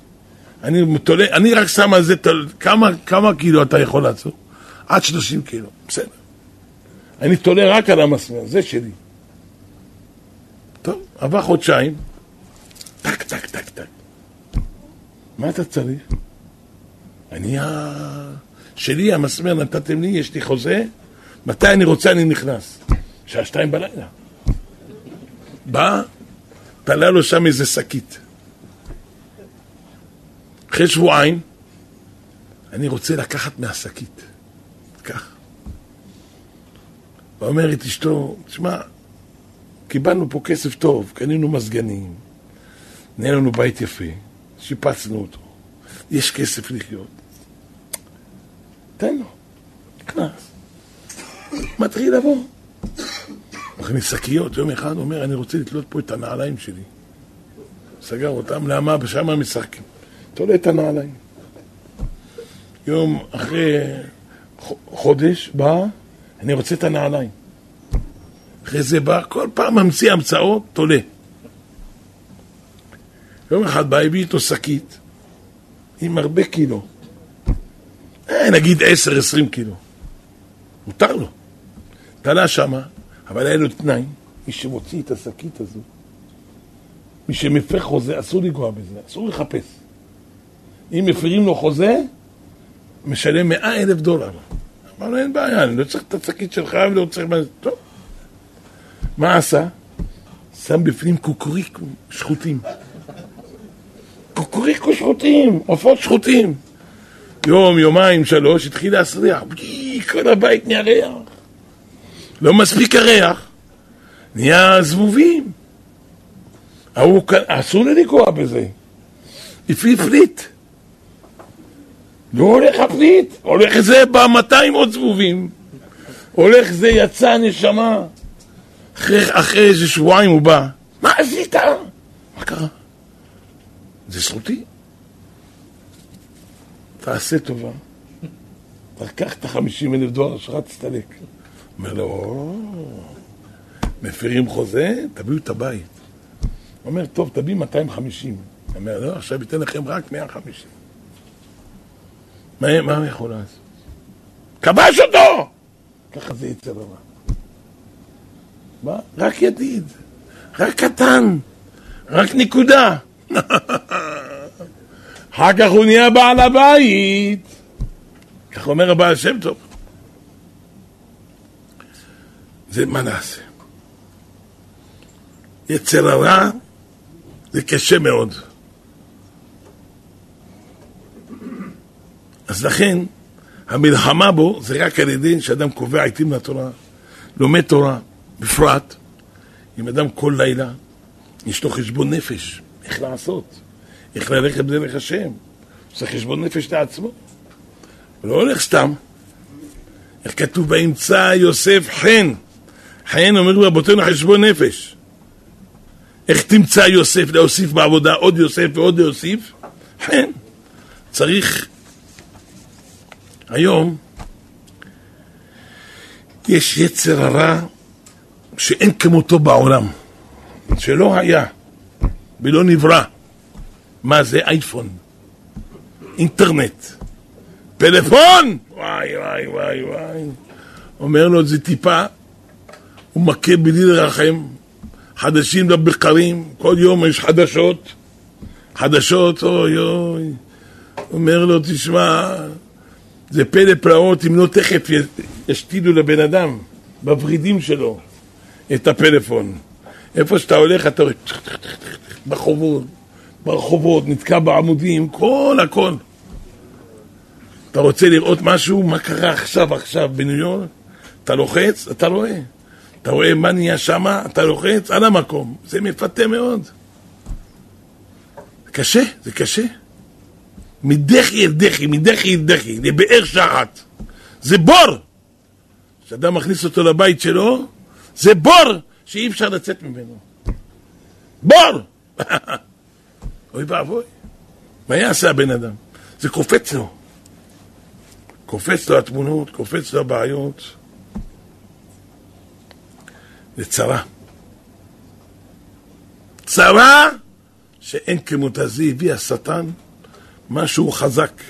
אני תולה, אני רק שם על זה, כמה, כמה קילו אתה יכול לעצור? עד שלושים קילו, בסדר. אני תולה רק על המסמר, זה שלי. טוב, עבר חודשיים, טק, טק, טק, טק. מה אתה צריך? אני ה... שלי, המסמר נתתם לי, יש לי חוזה, מתי אני רוצה אני נכנס? שעה שתיים בלילה. בא, תלה לו שם איזה שקית. אחרי שבועיים, אני רוצה לקחת מהשקית. כך. ואומרת אשתו, תשמע, קיבלנו פה כסף טוב, קנינו מזגנים, נהיה לנו בית יפה, שיפצנו אותו, יש כסף לחיות. תן לו, נכנס. מתחיל לבוא. מכניס שקיות, יום אחד אומר, אני רוצה לתלות פה את הנעליים שלי. סגר אותם, למה? בשם הם משחקים. תולה את הנעליים. יום אחרי חודש בא, אני רוצה את הנעליים. אחרי זה בא, כל פעם ממציא המצאות, תולה. יום אחד בא, הביא איתו שקית עם הרבה קילו. אה, נגיד עשר, עשרים קילו. מותר לו. תלה שמה, אבל היה לו תנאי, מי שמוציא את השקית הזו, מי שמפר חוזה, אסור לגוע בזה, אסור לחפש. אם מפרים לו חוזה, משלם מאה אלף דולר. אמרנו, אין בעיה, אני לא צריך את השקית שלך ולא צריך... טוב. מה עשה? שם בפנים קוקוריקו שחוטים. קוקוריקו שחוטים, עופות שחוטים. יום, יומיים, שלוש, התחיל להסריח. כל הבית נהיה ריח. לא מספיק הריח, נהיה זבובים. ההוא, אסור לי לגוע בזה. לפי פליט. לא הולך הפליט, הולך זה ב-200 עוד זבובים. הולך זה יצא נשמה. אחרי, אחרי איזה שבועיים הוא בא. מה עשית? מה קרה? זה זכותי. תעשה טובה. תקח את החמישים אלף דולר שלך, תסתלק. אומר לו, מפרים חוזה, תביאו את הבית. אומר, טוב, תביא 250. אומר, לא, עכשיו ייתן לכם רק 150. מה, מה הוא יכול לעשות? כבש אותו! ככה זה יצא רע. מה? רק ידיד, רק קטן, רק נקודה. אחר כך הוא נהיה בעל הבית. כך אומר הבעל שם טוב. זה מה נעשה? יצר הרע זה קשה מאוד. אז לכן, המלחמה בו זה רק על ידי שאדם קובע עיתים לתורה, לומד תורה, בפרט, אם אדם כל לילה, יש לו חשבון נפש, איך לעשות, איך ללכת בדרך השם, עושה חשבון נפש לעצמו, לא הולך סתם. איך כתוב באמצע יוסף חן, חן אומר רבותינו חשבון נפש. איך תמצא יוסף להוסיף בעבודה עוד יוסף ועוד להוסיף? חן. צריך היום יש יצר הרע שאין כמותו בעולם, שלא היה ולא נברא. מה זה אייפון? אינטרנט, פלאפון! וואי וואי וואי וואי. אומר לו, זה טיפה, הוא מכה בלי לרחם, חדשים לבקרים, כל יום יש חדשות, חדשות, אוי אוי. אומר לו, תשמע, זה פלא פלאות אם לא תכף ישתילו לבן אדם, בוורידים שלו, את הפלאפון. איפה שאתה הולך, אתה רואה ברחובות, ברחובות, נתקע בעמודים, כל הכל. אתה רוצה לראות משהו, מה קרה עכשיו, עכשיו בניו יורק? אתה לוחץ, אתה רואה. אתה רואה מה נהיה שם, אתה לוחץ על המקום. זה מפתה מאוד. קשה, זה קשה. מדחי אל דחי, מדחי אל דחי, לבאר שחת. זה בור! כשאדם מכניס אותו לבית שלו, זה בור שאי אפשר לצאת ממנו. בור! אוי ואבוי. מה יעשה הבן אדם? זה קופץ לו. קופץ לו התמונות, קופץ לו הבעיות. זה צרה. צרה שאין כמותה. זה הביא השטן משהו חזק.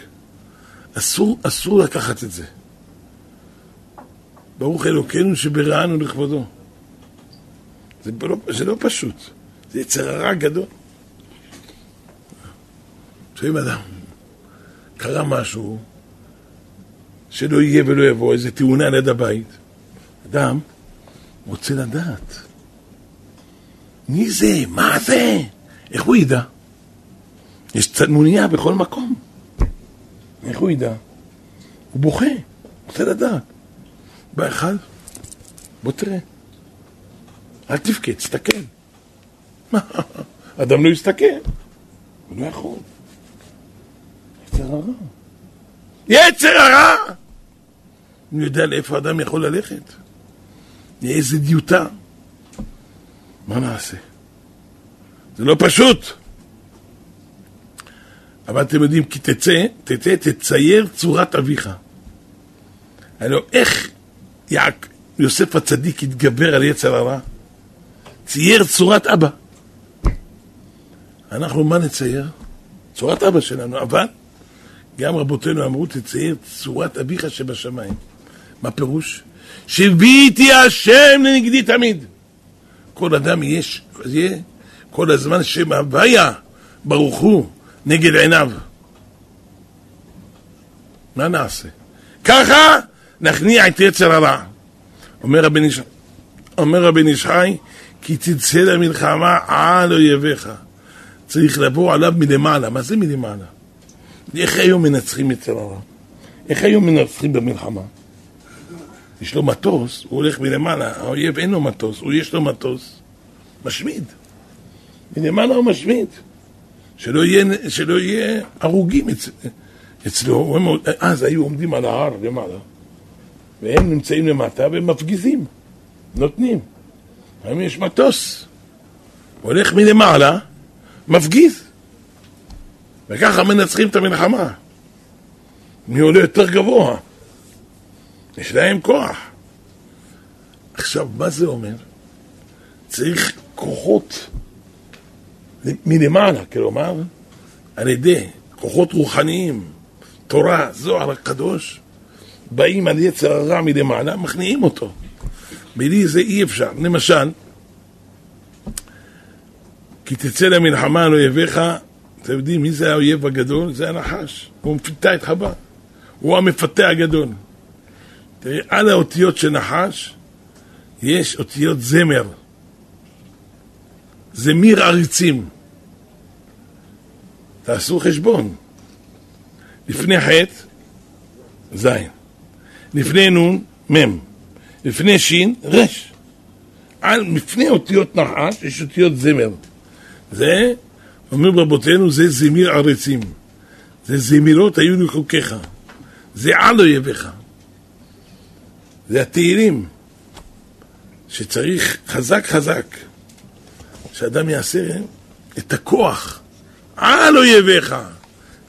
אסור, אסור לקחת את זה. ברוך אלוקינו שבראנו לכבודו. זה לא, זה לא פשוט, זה יצר הרע גדול. שומעים אדם, קרה משהו שלא יהיה ולא יבוא, איזה תאונה ליד הבית. אדם רוצה לדעת. מי זה? מה זה? איך הוא ידע? יש צלמוניה בכל מקום. איך הוא ידע? הוא בוכה, רוצה לדעת. בא אחד, בוא תראה. אל תבכה, תסתכל. אדם לא יסתכל, הוא לא יכול. יצר הרע. יצר הרע! אני יודע לאיפה אדם יכול ללכת. איזה דיוטה. מה נעשה? זה לא פשוט. אבל אתם יודעים, כי תצא, תצא, תצייר צורת אביך. הלוא איך יעק, יוסף הצדיק התגבר על יצר הרע? צייר צורת אבא. אנחנו מה נצייר? צורת אבא שלנו, אבל גם רבותינו אמרו, תצייר צורת אביך שבשמיים. מה פירוש? שיביתי השם לנגדי תמיד. כל אדם יש, יהיה כל הזמן שם הוויה, ברוך הוא, נגד עיניו. מה נעשה? ככה נכניע את יצר הרע. אומר רבי נש... אומר נשחי, כי תצא למלחמה על אויביך. צריך לבוא עליו מלמעלה. מה זה מלמעלה? איך היום מנצחים את הרע? איך היום מנצחים במלחמה? יש לו מטוס, הוא הולך מלמעלה, האויב אין לו מטוס, הוא יש לו מטוס, משמיד. מלמעלה הוא משמיד. שלא יהיה, שלא יהיה הרוגים אצ, אצלו. הם, אז היו עומדים על ההר למעלה, והם נמצאים למטה ומפגיזים, נותנים. היום יש מטוס, הולך מלמעלה, מפגיז. וככה מנצחים את המלחמה. מי עולה יותר גבוה? יש להם כוח. עכשיו, מה זה אומר? צריך כוחות מלמעלה, כלומר, על ידי כוחות רוחניים, תורה, זוהר הקדוש, באים על יצר הרע מלמעלה, מכניעים אותו. בלי זה אי אפשר. למשל, כי תצא למלחמה על אויביך, אתם יודעים מי זה האויב הגדול? זה הנחש. הוא מפתה את חווה. הוא המפתה הגדול. תראה, על האותיות של נחש יש אותיות זמר. זמיר עריצים. תעשו חשבון. לפני חטא, ז', לפני נ', מ', לפני ש', ר'. על, לפני אותיות נחש יש אותיות זמר. זה, אומרים רבותינו, זה זמיר עריצים. זה זמירות היו לחוקיך. זה על אויביך. זה התהילים, שצריך חזק חזק, שאדם יעשה את הכוח על אויביך,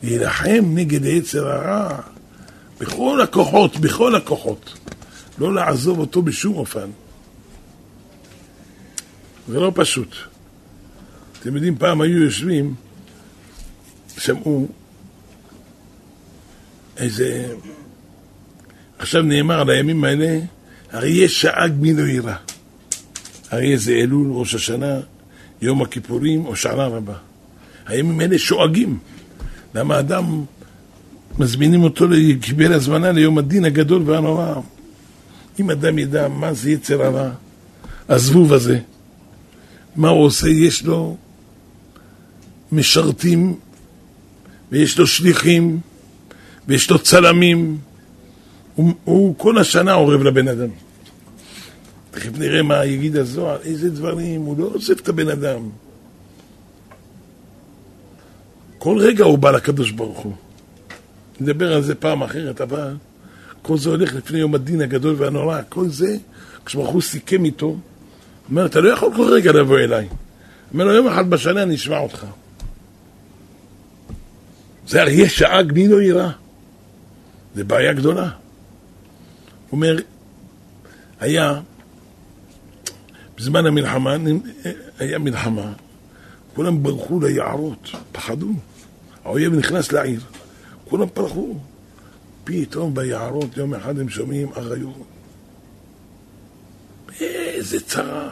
להילחם נגד יצר הרע בכל הכוחות, בכל הכוחות. לא לעזוב אותו בשום אופן. זה לא פשוט. אתם יודעים, פעם היו יושבים, שמעו איזה... עכשיו נאמר על הימים האלה, הרי יש שאג מן לא הרי זה אלול, ראש השנה, יום הכיפורים או שנה רבה. הימים האלה שואגים. למה אדם, מזמינים אותו לקבל הזמנה ליום הדין הגדול והנורא. אם אדם ידע מה זה יצר הרע, הזבוב הזה, מה הוא עושה, יש לו משרתים, ויש לו שליחים, ויש לו צלמים. הוא, הוא כל השנה עורב לבן אדם. תכף נראה מה יגיד הזוהר, איזה דברים, הוא לא עוזב את הבן אדם. כל רגע הוא בא לקדוש ברוך הוא. נדבר על זה פעם אחרת, אבל כל זה הולך לפני יום הדין הגדול והנורא. כל זה, כשברוך הוא סיכם איתו, אומר, אתה לא יכול כל רגע לבוא אליי. אומר לו, יום אחד בשנה אני אשמע אותך. זה הרי יש שעה גמי לא יירא. זה בעיה גדולה. אומר, היה, בזמן המלחמה, היה מלחמה, כולם ברחו ליערות, פחדו. האויב נכנס לעיר, כולם פרחו. פתאום ביערות יום אחד הם שומעים אריות. איזה צרה.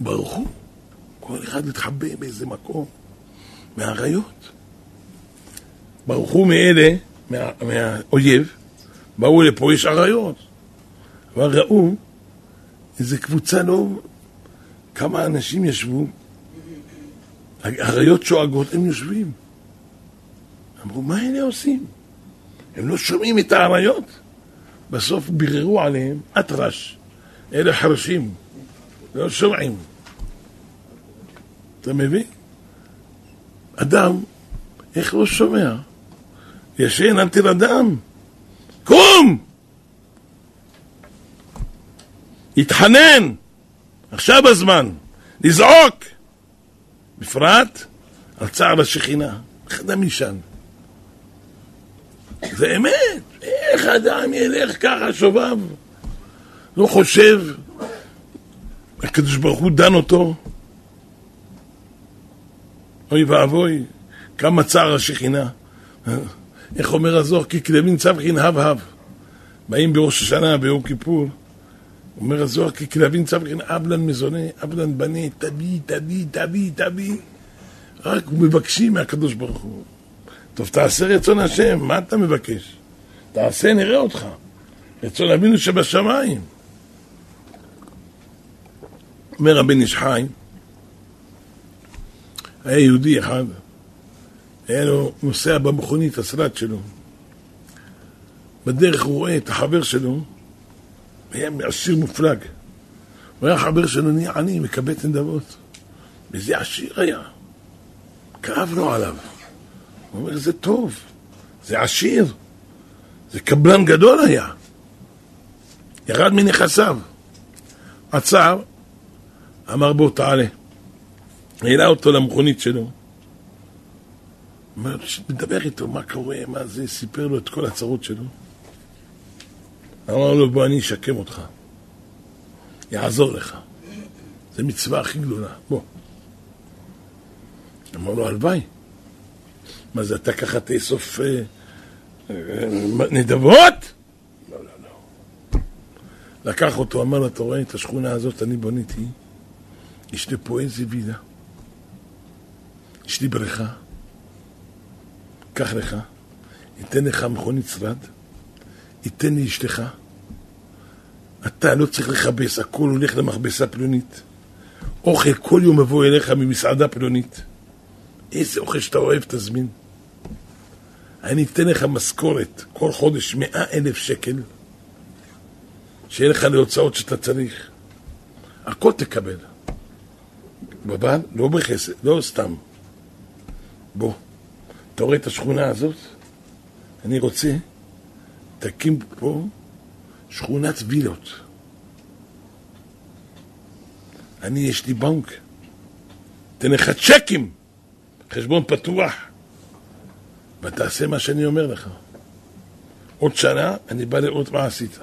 ברחו. כל אחד התחבא באיזה מקום מהאריות. ברחו מאלה, מה, מהאויב, באו לפה, יש אריות. אבל ראו איזה קבוצה לא... כמה אנשים ישבו האריות שואגות, הם יושבים. אמרו, מה אלה עושים? הם לא שומעים את האריות. בסוף ביררו עליהם, אטרש, אלה חרשים, לא שומעים. אתה מבין? אדם, איך לא שומע? ישן, אל תרדם. קום! התחנן! עכשיו הזמן, לזעוק! בפרט על צער השכינה. איך אדם ישן? זה אמת. איך אדם ילך ככה שובב? לא חושב, הקדוש ברוך הוא דן אותו. אוי ואבוי, כמה צער השכינה. איך אומר הזוהר? כי כלבים צווחין הב הב. באים בראש השנה, ביום כיפור. אומר הזוהר, כי כלבים צווחין אבלן מזונה, אבלן בנה, תביא, תביא, תביא, תביא. רק מבקשים מהקדוש ברוך הוא. טוב, תעשה רצון השם, מה אתה מבקש? תעשה, נראה אותך. רצון אבינו שבשמיים. אומר הבן איש חי, היה יהודי אחד, היה לו נוסע במכונית, הסרט שלו. בדרך הוא רואה את החבר שלו, היה עשיר מופלג. הוא היה חבר שלו, נהיה עני, מקבץ נדבות. וזה עשיר היה. כאב לו עליו. הוא אומר, זה טוב, זה עשיר, זה קבלן גדול היה. ירד מנכסיו. עצר, אמר בוא תעלה. העלה אותו למכונית שלו. מדבר איתו, מה קורה, מה זה, סיפר לו את כל הצרות שלו. אמר לו, בוא אני אשקם אותך, יעזור לך. זו מצווה הכי גדולה, בוא. אמר לו, הלוואי. מה זה, אתה ככה תאסוף אה, אה, נדבות? לא, לא, לא. לקח אותו, אמר לו, אתה רואה את השכונה הזאת, אני בוניתי, יש לי פה איזה וילה, יש לי בריכה, קח לך, ייתן לך מכונית שרד, ייתן לי אשתך. אתה לא צריך לכבס, הכל הולך למכבסה פלונית. אוכל כל יום מבוא אליך ממסעדה פלונית. איזה אוכל שאתה אוהב תזמין. אני אתן לך משכורת כל חודש מאה אלף שקל, שיהיה לך להוצאות שאתה צריך. הכל תקבל. בבן, לא בחסד, לא סתם. בוא, אתה רואה את השכונה הזאת? אני רוצה, תקים פה שכונת וילות. אני, יש לי בנק, תן לך צ'קים, חשבון פתוח, ותעשה מה שאני אומר לך. עוד שנה אני בא לראות מה עשית.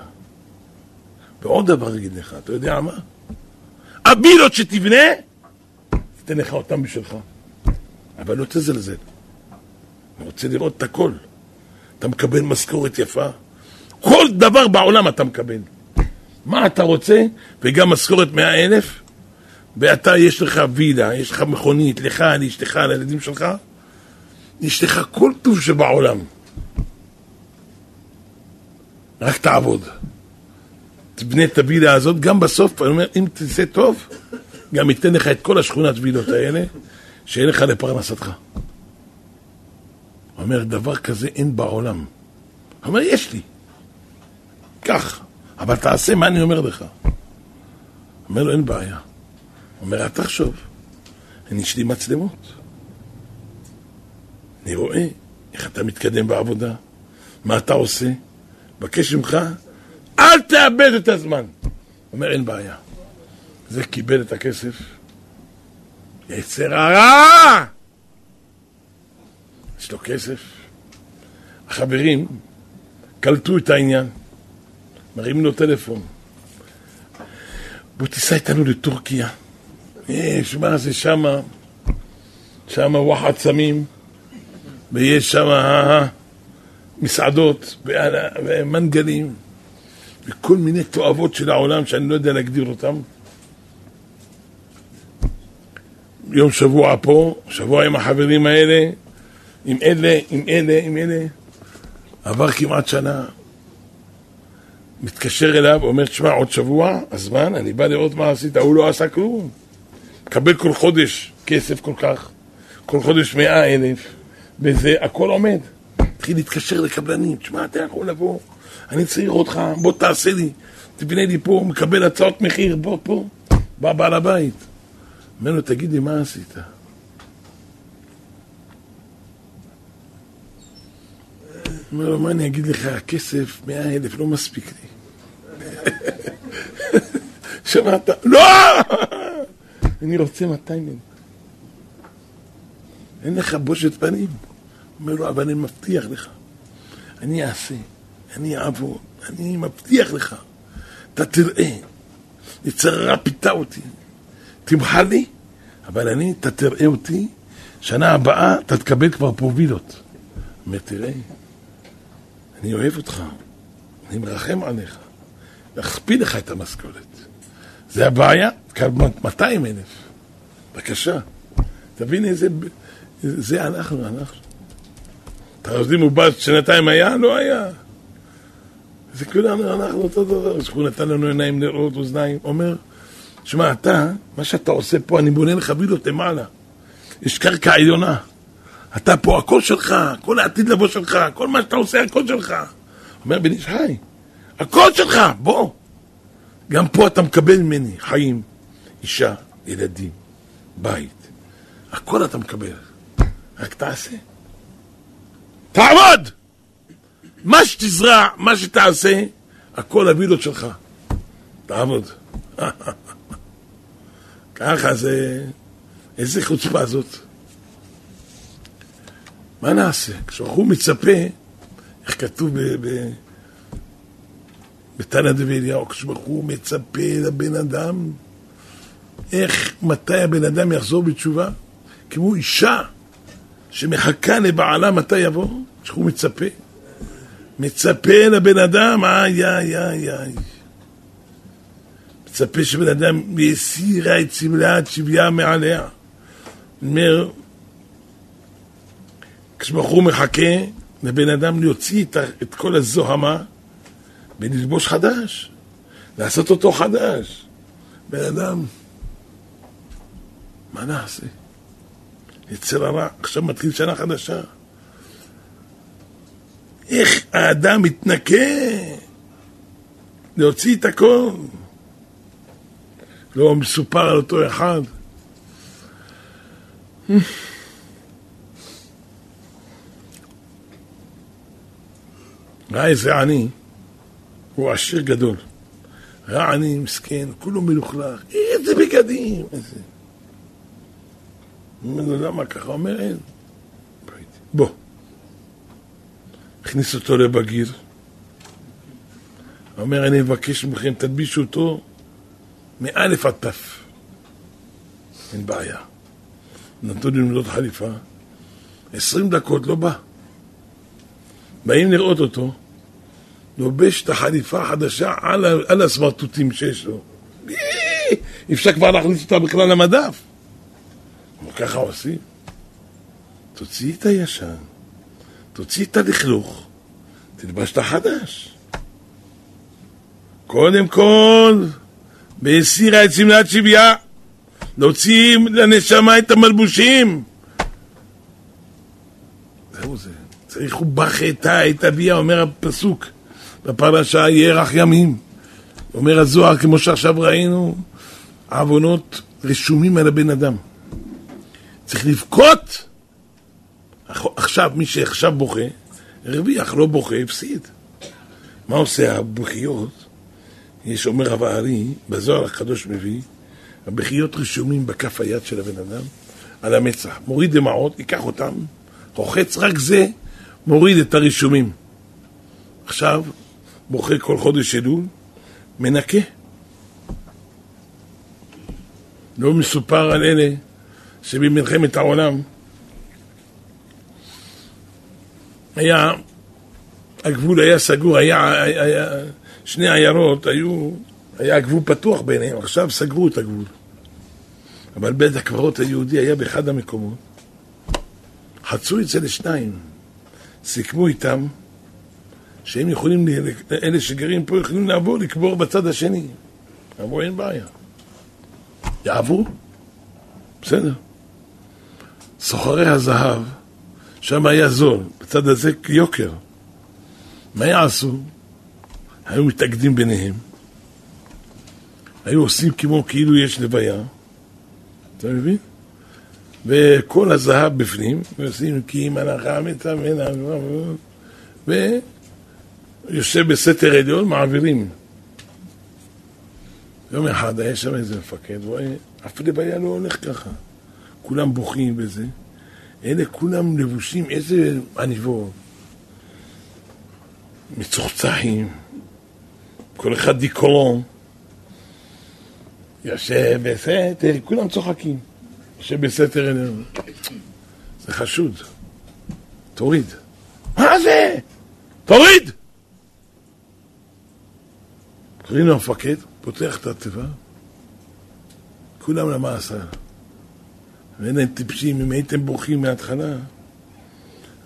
ועוד דבר אגיד לך, אתה יודע מה? הבילות שתבנה, תן לך אותם בשבילך. אבל לא תזלזל. אני רוצה לראות את הכל. אתה מקבל משכורת יפה, כל דבר בעולם אתה מקבל. מה אתה רוצה? וגם משכורת מאה אלף, ואתה, יש לך וילה, יש לך מכונית, לך, לאשתך, לילדים שלך, יש לך כל טוב שבעולם. רק תעבוד. תבנה את הווילה הזאת, גם בסוף, אני אומר, אם תעשה טוב, גם ייתן לך את כל השכונת וילות האלה, שיהיה לך לפרנסתך. אומר, דבר כזה אין בעולם. אומר, יש לי. קח, אבל תעשה מה אני אומר לך. אומר לו, אין בעיה. אומר, אל תחשוב, אני יש לי מצלמות. אני רואה איך אתה מתקדם בעבודה, מה אתה עושה, מבקש ממך, אל תאבד את הזמן. אומר, אין בעיה. זה קיבל את הכסף, יצר הרע! יש לו כסף. החברים קלטו את העניין. מרים לו טלפון. בוא תיסע איתנו לטורקיה. יש, מה זה שמה? שמה וואחד סמים, ויש שמה מסעדות ומנגלים, וכל מיני תועבות של העולם שאני לא יודע להגדיר אותם. יום שבוע פה, שבוע עם החברים האלה, עם אלה, עם אלה, עם אלה. עבר כמעט שנה, מתקשר אליו, אומר, תשמע, עוד שבוע, הזמן, אני בא לראות מה עשית, הוא לא עשה כלום. מקבל כל חודש כסף כל כך, כל חודש מאה אלף, וזה, הכל עומד. התחיל להתקשר לקבלנים, תשמע, אתה יכול לבוא, אני צריך אותך, בוא תעשה לי, תבנה לי פה, מקבל הצעות מחיר, בוא פה, בא בעל הבית. אומר לו, תגיד לי, מה עשית? אומר לו, מה אני אגיד לך, הכסף, מאה אלף, לא מספיק לי. שמעת? לא! אני רוצה 200 אלף. אין לך בושת פנים. אומר לו, אבל אני מבטיח לך, אני אעשה, אני אעבוד, אני מבטיח לך, אתה תראה, יצרה פיתה אותי, תמחל לי, אבל אני, אתה תראה אותי, שנה הבאה אתה תקבל כבר פה וילות. אומר, תראה, אני אוהב אותך, אני מרחם עליך. להכפיל לך את המשכורת. זה הבעיה, 200 אלף. בבקשה. תבין איזה... זה אנחנו, אנחנו. אתה יודעים, הוא בא שנתיים היה? לא היה. זה כולנו, אנחנו אותו דבר. הוא נתן לנו עיניים לראות, אוזניים. אומר, שמע, אתה, מה שאתה עושה פה, אני בונה לך וילות למעלה. יש קרקע עליונה. אתה פה, הכל שלך, כל העתיד לבוא שלך, כל מה שאתה עושה, הכל שלך. אומר בן איש חי, הכל שלך, בוא. גם פה אתה מקבל ממני חיים, אישה, ילדים, בית. הכל אתה מקבל. רק תעשה. תעמוד! מה שתזרע, מה שתעשה, הכל הווילות שלך. תעבוד. ככה זה... איזה חוצפה זאת. מה נעשה? כשהוא מצפה, איך כתוב בתנא דבי אליהו, כשהוא מצפה לבן אדם, איך, מתי הבן אדם יחזור בתשובה? כמו אישה שמחכה לבעלה מתי יבוא, כשהוא מצפה. מצפה לבן אדם, איי, איי, איי, איי. מצפה שבן אדם יסירה את סמלת שבייה מעליה. אומר, כשבחור מחכה לבן אדם להוציא את, את כל הזוהמה וללבוש חדש, לעשות אותו חדש. בן אדם, מה נעשה? יצר הרע, עכשיו מתחיל שנה חדשה. איך האדם מתנקה להוציא את הכל. לא מסופר על אותו אחד. ראה איזה עני, הוא עשיר גדול. ראה עני מסכן, כולו מלוכלך, איזה בגדים, איזה... אומר לו, למה ככה? אומר, אין. בוא. הכניס אותו לבגיר. אומר, אני מבקש מכם, תלבישו אותו מאלף עד תף. אין בעיה. נתנו לי למדוד חליפה. עשרים דקות לא בא. באים לראות אותו, לובש את החליפה החדשה על, על הסמרטוטים שיש לו. אי אפשר כבר להכניס אותה בכלל למדף. ככה עושים. תוציא את הישן, תוציא את הלכלוך, תלבש את החדש. קודם כל, והסירה את שמלת שבייה, להוציא לנשמה את המלבושים. זהו זה. צריך ובכתה את אביה, אומר הפסוק בפרשה, ירח ימים. אומר הזוהר, כמו שעכשיו ראינו, העוונות רשומים על הבן אדם. צריך לבכות. עכשיו, מי שעכשיו בוכה, הרוויח, לא בוכה, הפסיד. מה עושה הבכיות? יש אומר הארי, בזוהר הקדוש מביא, הבכיות רשומים בכף היד של הבן אדם, על המצח. מוריד דמעות, ייקח אותם, רוחץ רק זה, מוריד את הרישומים. עכשיו, בוכה כל חודש אלול, מנקה. לא מסופר על אלה שבמלחמת העולם היה, הגבול היה סגור, היה, היה, שני עיירות היו, היה הגבול פתוח ביניהם, עכשיו סגרו את הגבול. אבל בית הקברות היהודי היה באחד המקומות. חצו את זה לשניים. סיכמו איתם שהם יכולים, אלה שגרים פה יכולים לעבור לקבור בצד השני. אמרו, אין בעיה. יעברו? בסדר. סוחרי הזהב, שם היה זול, בצד הזה יוקר. מה יעשו? היו מתאגדים ביניהם, היו עושים כמו כאילו יש לוויה, אתה מבין? וכל הזהב בפנים, ועושים כי אם הנחה מצווה, ויושב בסתר עליון, מעבירים. יום אחד היה שם איזה מפקד, רואה, אף לוויה לא הולך ככה. כולם בוכים בזה. אלה כולם לבושים, איזה עניבות. מצוחצחים, כל אחד דיקולון. יושב בסתר, כולם צוחקים. יושב בסתר אלינו. זה חשוד. תוריד. מה זה? תוריד! קוראים לו המפקד, פותח את התיבה, כולם למאסר. ואין להם טיפשים, אם הייתם בורחים מההתחלה,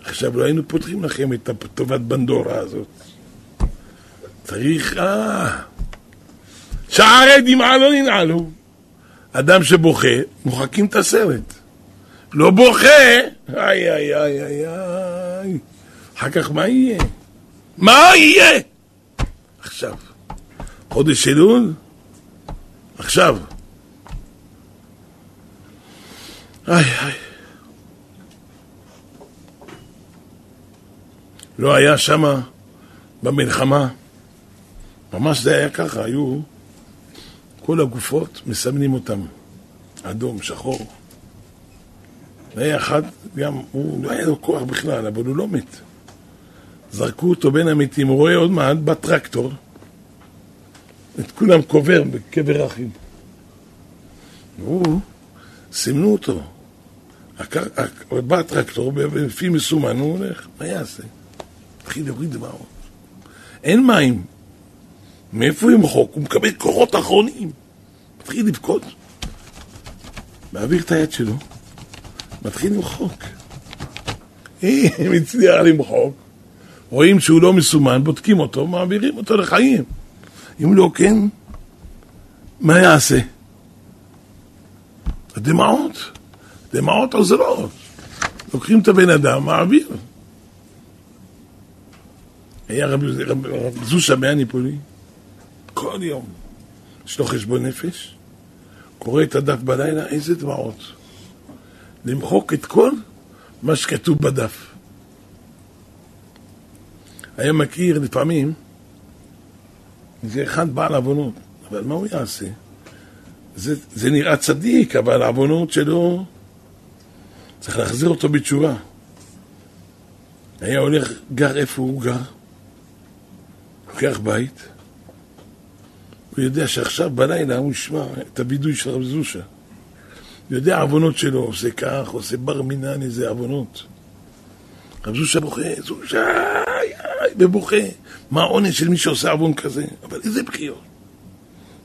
עכשיו לא היינו פותחים לכם את טובת בנדורה הזאת. צריך, אה... שערי דמעה לא ננעלו. אדם שבוכה, מוחקים את הסרט. לא בוכה, איי איי איי איי איי. אחר כך מה יהיה? מה יהיה? עכשיו. חודש אלול? עכשיו. איי איי. לא היה שמה במלחמה, ממש זה היה ככה, היו כל הגופות, מסמנים אותם, אדום, שחור. והיה אחד, גם, הוא לא היה לו כוח בכלל, אבל הוא לא מת. זרקו אותו בין המתים, הוא רואה עוד מעט בטרקטור את כולם קובר בקבר אחים. והוא, סימנו אותו. בא הטרקטור, לפי מסומן, הוא הולך, מה יעשה? התחיל להוריד דמעות. אין מים. מאיפה ימחוק? הוא מקבל כוחות אחרונים. מתחיל לבכות. מעביר את היד שלו, מתחיל למחוק. אם הצליח למחוק, רואים שהוא לא מסומן, בודקים אותו, מעבירים אותו לחיים. אם לא כן, מה יעשה? הדמעות, דמעות עוזרות. לוקחים את הבן אדם, מעביר. היה רב, רב, רב זושה מהניפולי, כל יום יש לו חשבון נפש, קורא את הדף בלילה, איזה דמעות. למחוק את כל מה שכתוב בדף. היה מכיר לפעמים, זה אחד בעל עוונות, אבל מה הוא יעשה? זה, זה נראה צדיק, אבל העוונות שלו, צריך להחזיר אותו בתשובה. היה הולך, גר איפה הוא גר, לוקח בית, הוא יודע שעכשיו בלילה הוא ישמע את הווידוי של רב זושה. הוא יודע עוונות שלו, עושה כך, עושה בר מינן, איזה עוונות. רב זושה בוכה, זושה, ובוכה. מה העונש של מי שעושה עוון כזה? אבל איזה בחיות?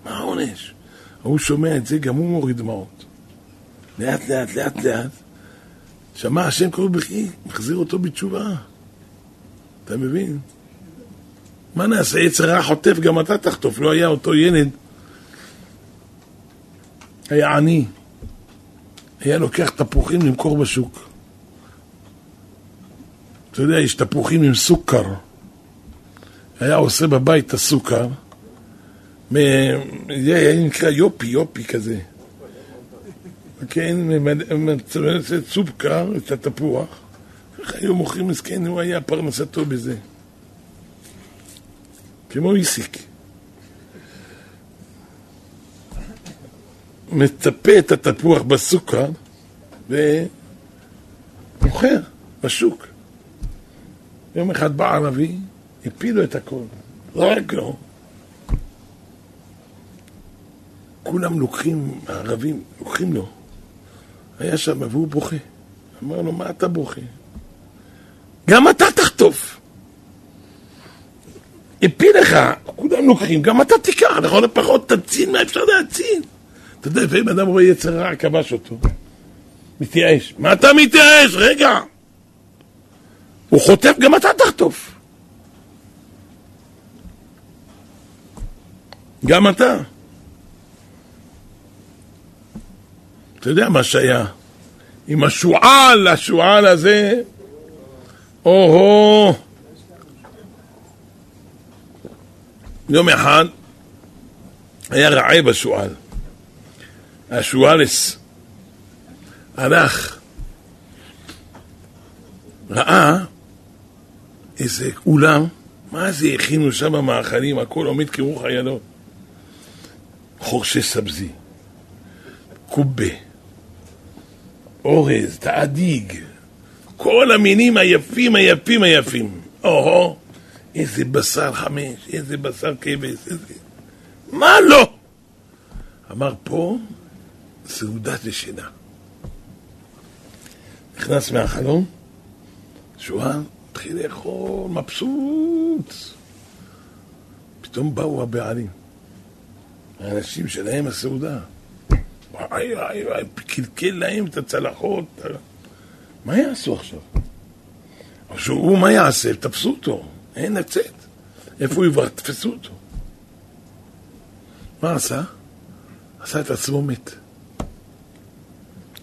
מה העונש? ההוא שומע את זה, גם הוא מוריד דמעות. לאט לאט, לאט לאט, שמע השם קורא בכי, מחזיר אותו בתשובה. אתה מבין? מה נעשה? יצר רע חוטף, גם אתה תחטוף. לא היה אותו ילד, היה עני, היה לוקח תפוחים למכור בשוק. אתה יודע, יש תפוחים עם סוכר. היה עושה בבית את הסוכר, זה היה נקרא יופי, יופי כזה. כן, מצמצת סוכר, את התפוח, היו מוכרים מסכן, הוא היה פרנסתו בזה. כמו איסיק. מצפה את התפוח בסוכר ומוכר בשוק. יום אחד בא ערבי, הפילו את הכל, רק לא. כולם לוקחים, הערבים, לוקחים לו. היה שם והוא בוכה. אמר לו, מה אתה בוכה? גם אתה תחטוף. הפיל לך, כולם לוקחים, גם אתה תיקח, לכל הפחות תציל מה אפשר להציל. אתה יודע, לפעמים אדם רואה יצר רע, כבש אותו. מתייאש. מה אתה מתייאש? רגע. הוא חוטף, גם אתה תחטוף. גם אתה. אתה יודע מה שהיה עם השועל, השועל הזה, או-הו. יום אחד היה רעב השועל. השועלס הלך, ראה איזה אולם, מה זה הכינו שם מאכלים, הכל עומד כרוח הידות. חורשי סבזי, קובה, אורז, תעדיג, כל המינים היפים, היפים, היפים. או-הו, איזה בשר חמש, איזה בשר כבש, איזה... מה לא? אמר פה, סעודת ישנה. נכנס מהחלום, שואה, התחיל לאכול, מבסוט. פתאום באו הבעלים, האנשים שלהם הסעודה. וואי וואי וואי, קלקל להם את הצלחות. מה יעשו עכשיו? עכשיו הוא מה יעשה? תפסו אותו, אין לצאת. איפה הוא יברח? תפסו אותו. מה עשה? עשה את עצמו מת.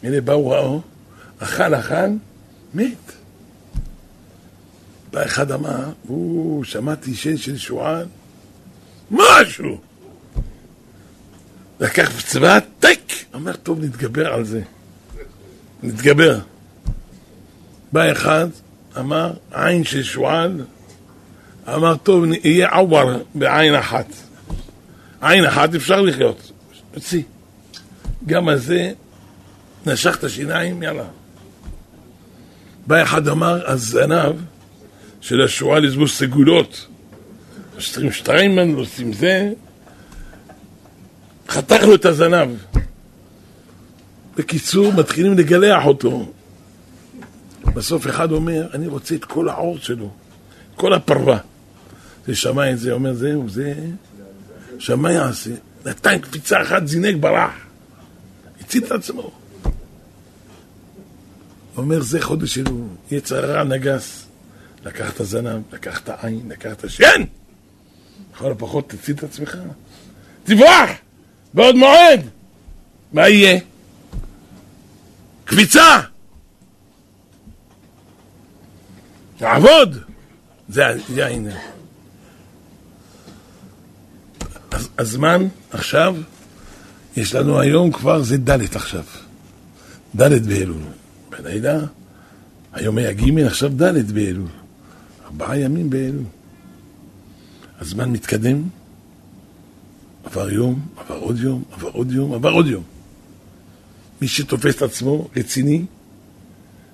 הנה באו ראו, אכל, אכל, מת. בא אחד אמר, הוא, שמעתי שן של שועל, משהו. לקח צבא, טק! אמר, טוב, נתגבר על זה. נתגבר. בא אחד, אמר, עין של שועל, אמר, טוב, יהיה עוור בעין אחת. עין אחת אפשר לחיות. הוציא. גם על זה נשך את השיניים, יאללה. בא אחד אמר, הזנב של השועל יש בו סגולות. עושים שטריימן, עושים זה. חתך לו את הזנב. בקיצור, מתחילים לגלח אותו. בסוף אחד אומר, אני רוצה את כל העור שלו, כל הפרווה. זה שמע זה, אומר, זהו, זה... שמע יעשה. נתן קפיצה אחת, זינק, ברח. הציל את עצמו. אומר, זה חודש שלו, יצר רע נגס. לקח את הזנב, לקח את העין, לקח את השן! לכל הפחות תציל את עצמך. תברח! בעוד מועד! מה יהיה? קביצה! לעבוד! זה, העניין. הזמן עכשיו, יש לנו היום כבר, זה ד' עכשיו. ד' באלול. בלילה, היום היה ג', עכשיו ד' באלול. ארבעה ימים באלול. הזמן מתקדם, עבר יום, עבר עוד יום, עבר עוד יום, עבר עוד יום. מי שתופס את עצמו רציני,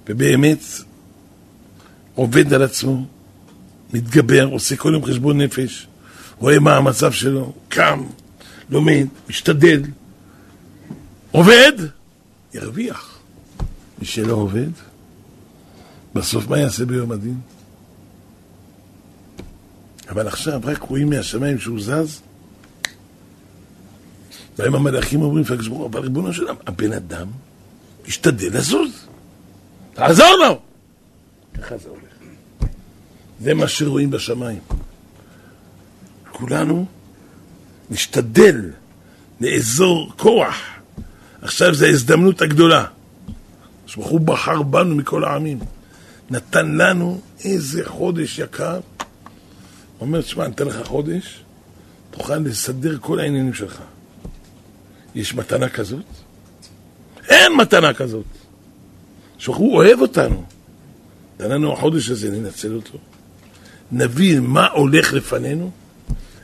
ובאמת עובד על עצמו, מתגבר, עושה כל יום חשבון נפש, רואה מה המצב שלו, קם, לומד, משתדל, עובד, ירוויח. מי שלא עובד, בסוף מה יעשה ביום הדין? אבל עכשיו רק רואים מהשמיים שהוא זז, והם המלאכים אומרים, אבל ריבונו של עולם, הבן אדם משתדל לזוז, תעזור לו! ככה זה הולך. זה מה שרואים בשמיים. כולנו נשתדל לאזור כוח. עכשיו זו ההזדמנות הגדולה. ברוך הוא בחר בנו מכל העמים. נתן לנו איזה חודש יקר. אומר, תשמע, אני אתן לך חודש, תוכל לסדר כל העניינים שלך. יש מתנה כזאת? אין מתנה כזאת. שהוא אוהב אותנו. נתן לנו החודש הזה, ננצל אותו. נבין מה הולך לפנינו,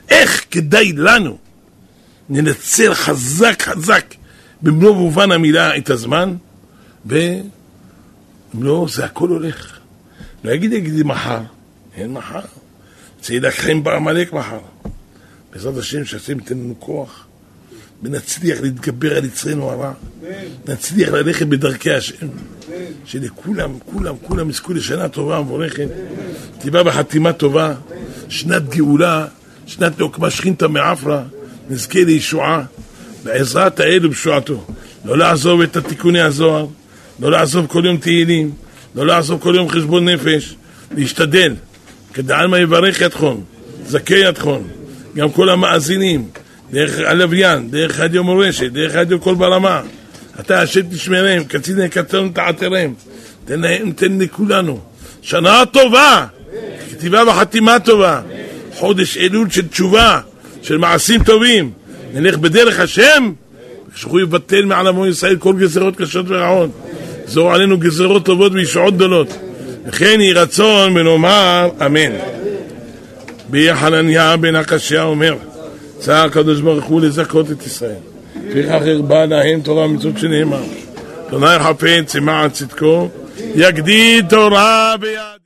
איך כדאי לנו ננצל חזק חזק במלוא מובן המילה את הזמן, ואם לא, זה הכל הולך. לא יגיד, יגיד מחר, אין מחר. יילחם בעמלק מחר. בעזרת השם, שהשם ייתן לנו כוח, ונצליח להתגבר על יצרנו הרע, נצליח ללכת בדרכי השם, שלכולם, כולם, כולם יזכו לשנה טובה ומבורכת, תיבא בחתימה טובה, שנת גאולה, שנת נוקמה שכינתא מעפרא, נזכה לישועה, בעזרת האל ובשועתו. לא לעזוב את התיקוני הזוהר, לא לעזוב כל יום תהילים, לא לעזוב כל יום חשבון נפש, להשתדל. כדעלמא יברך ידכון, זכה ידכון, גם כל המאזינים, דרך הלוויין, דרך רדיו מורשת, דרך רדיו קול ברמה. אתה השם תשמרם, קצין יקצרנו תעתרם. תן להם, תן לכולנו. שנה טובה, כתיבה וחתימה טובה. חודש אלול של תשובה, של מעשים טובים. נלך בדרך השם, שהוא יבטל מעל עמו ישראל כל גזרות קשות ורעות. זור עלינו גזרות טובות וישועות גדולות. וכן יהי רצון ונאמר אמן. בי חנניה בן הקשיא אומר, צער הקדוש ברוך הוא לזכות את ישראל. לפיכך הרבה להם תורה ומצוות שנאמר. אדוני חפץ למען צדקו, יגדיל תורה ביד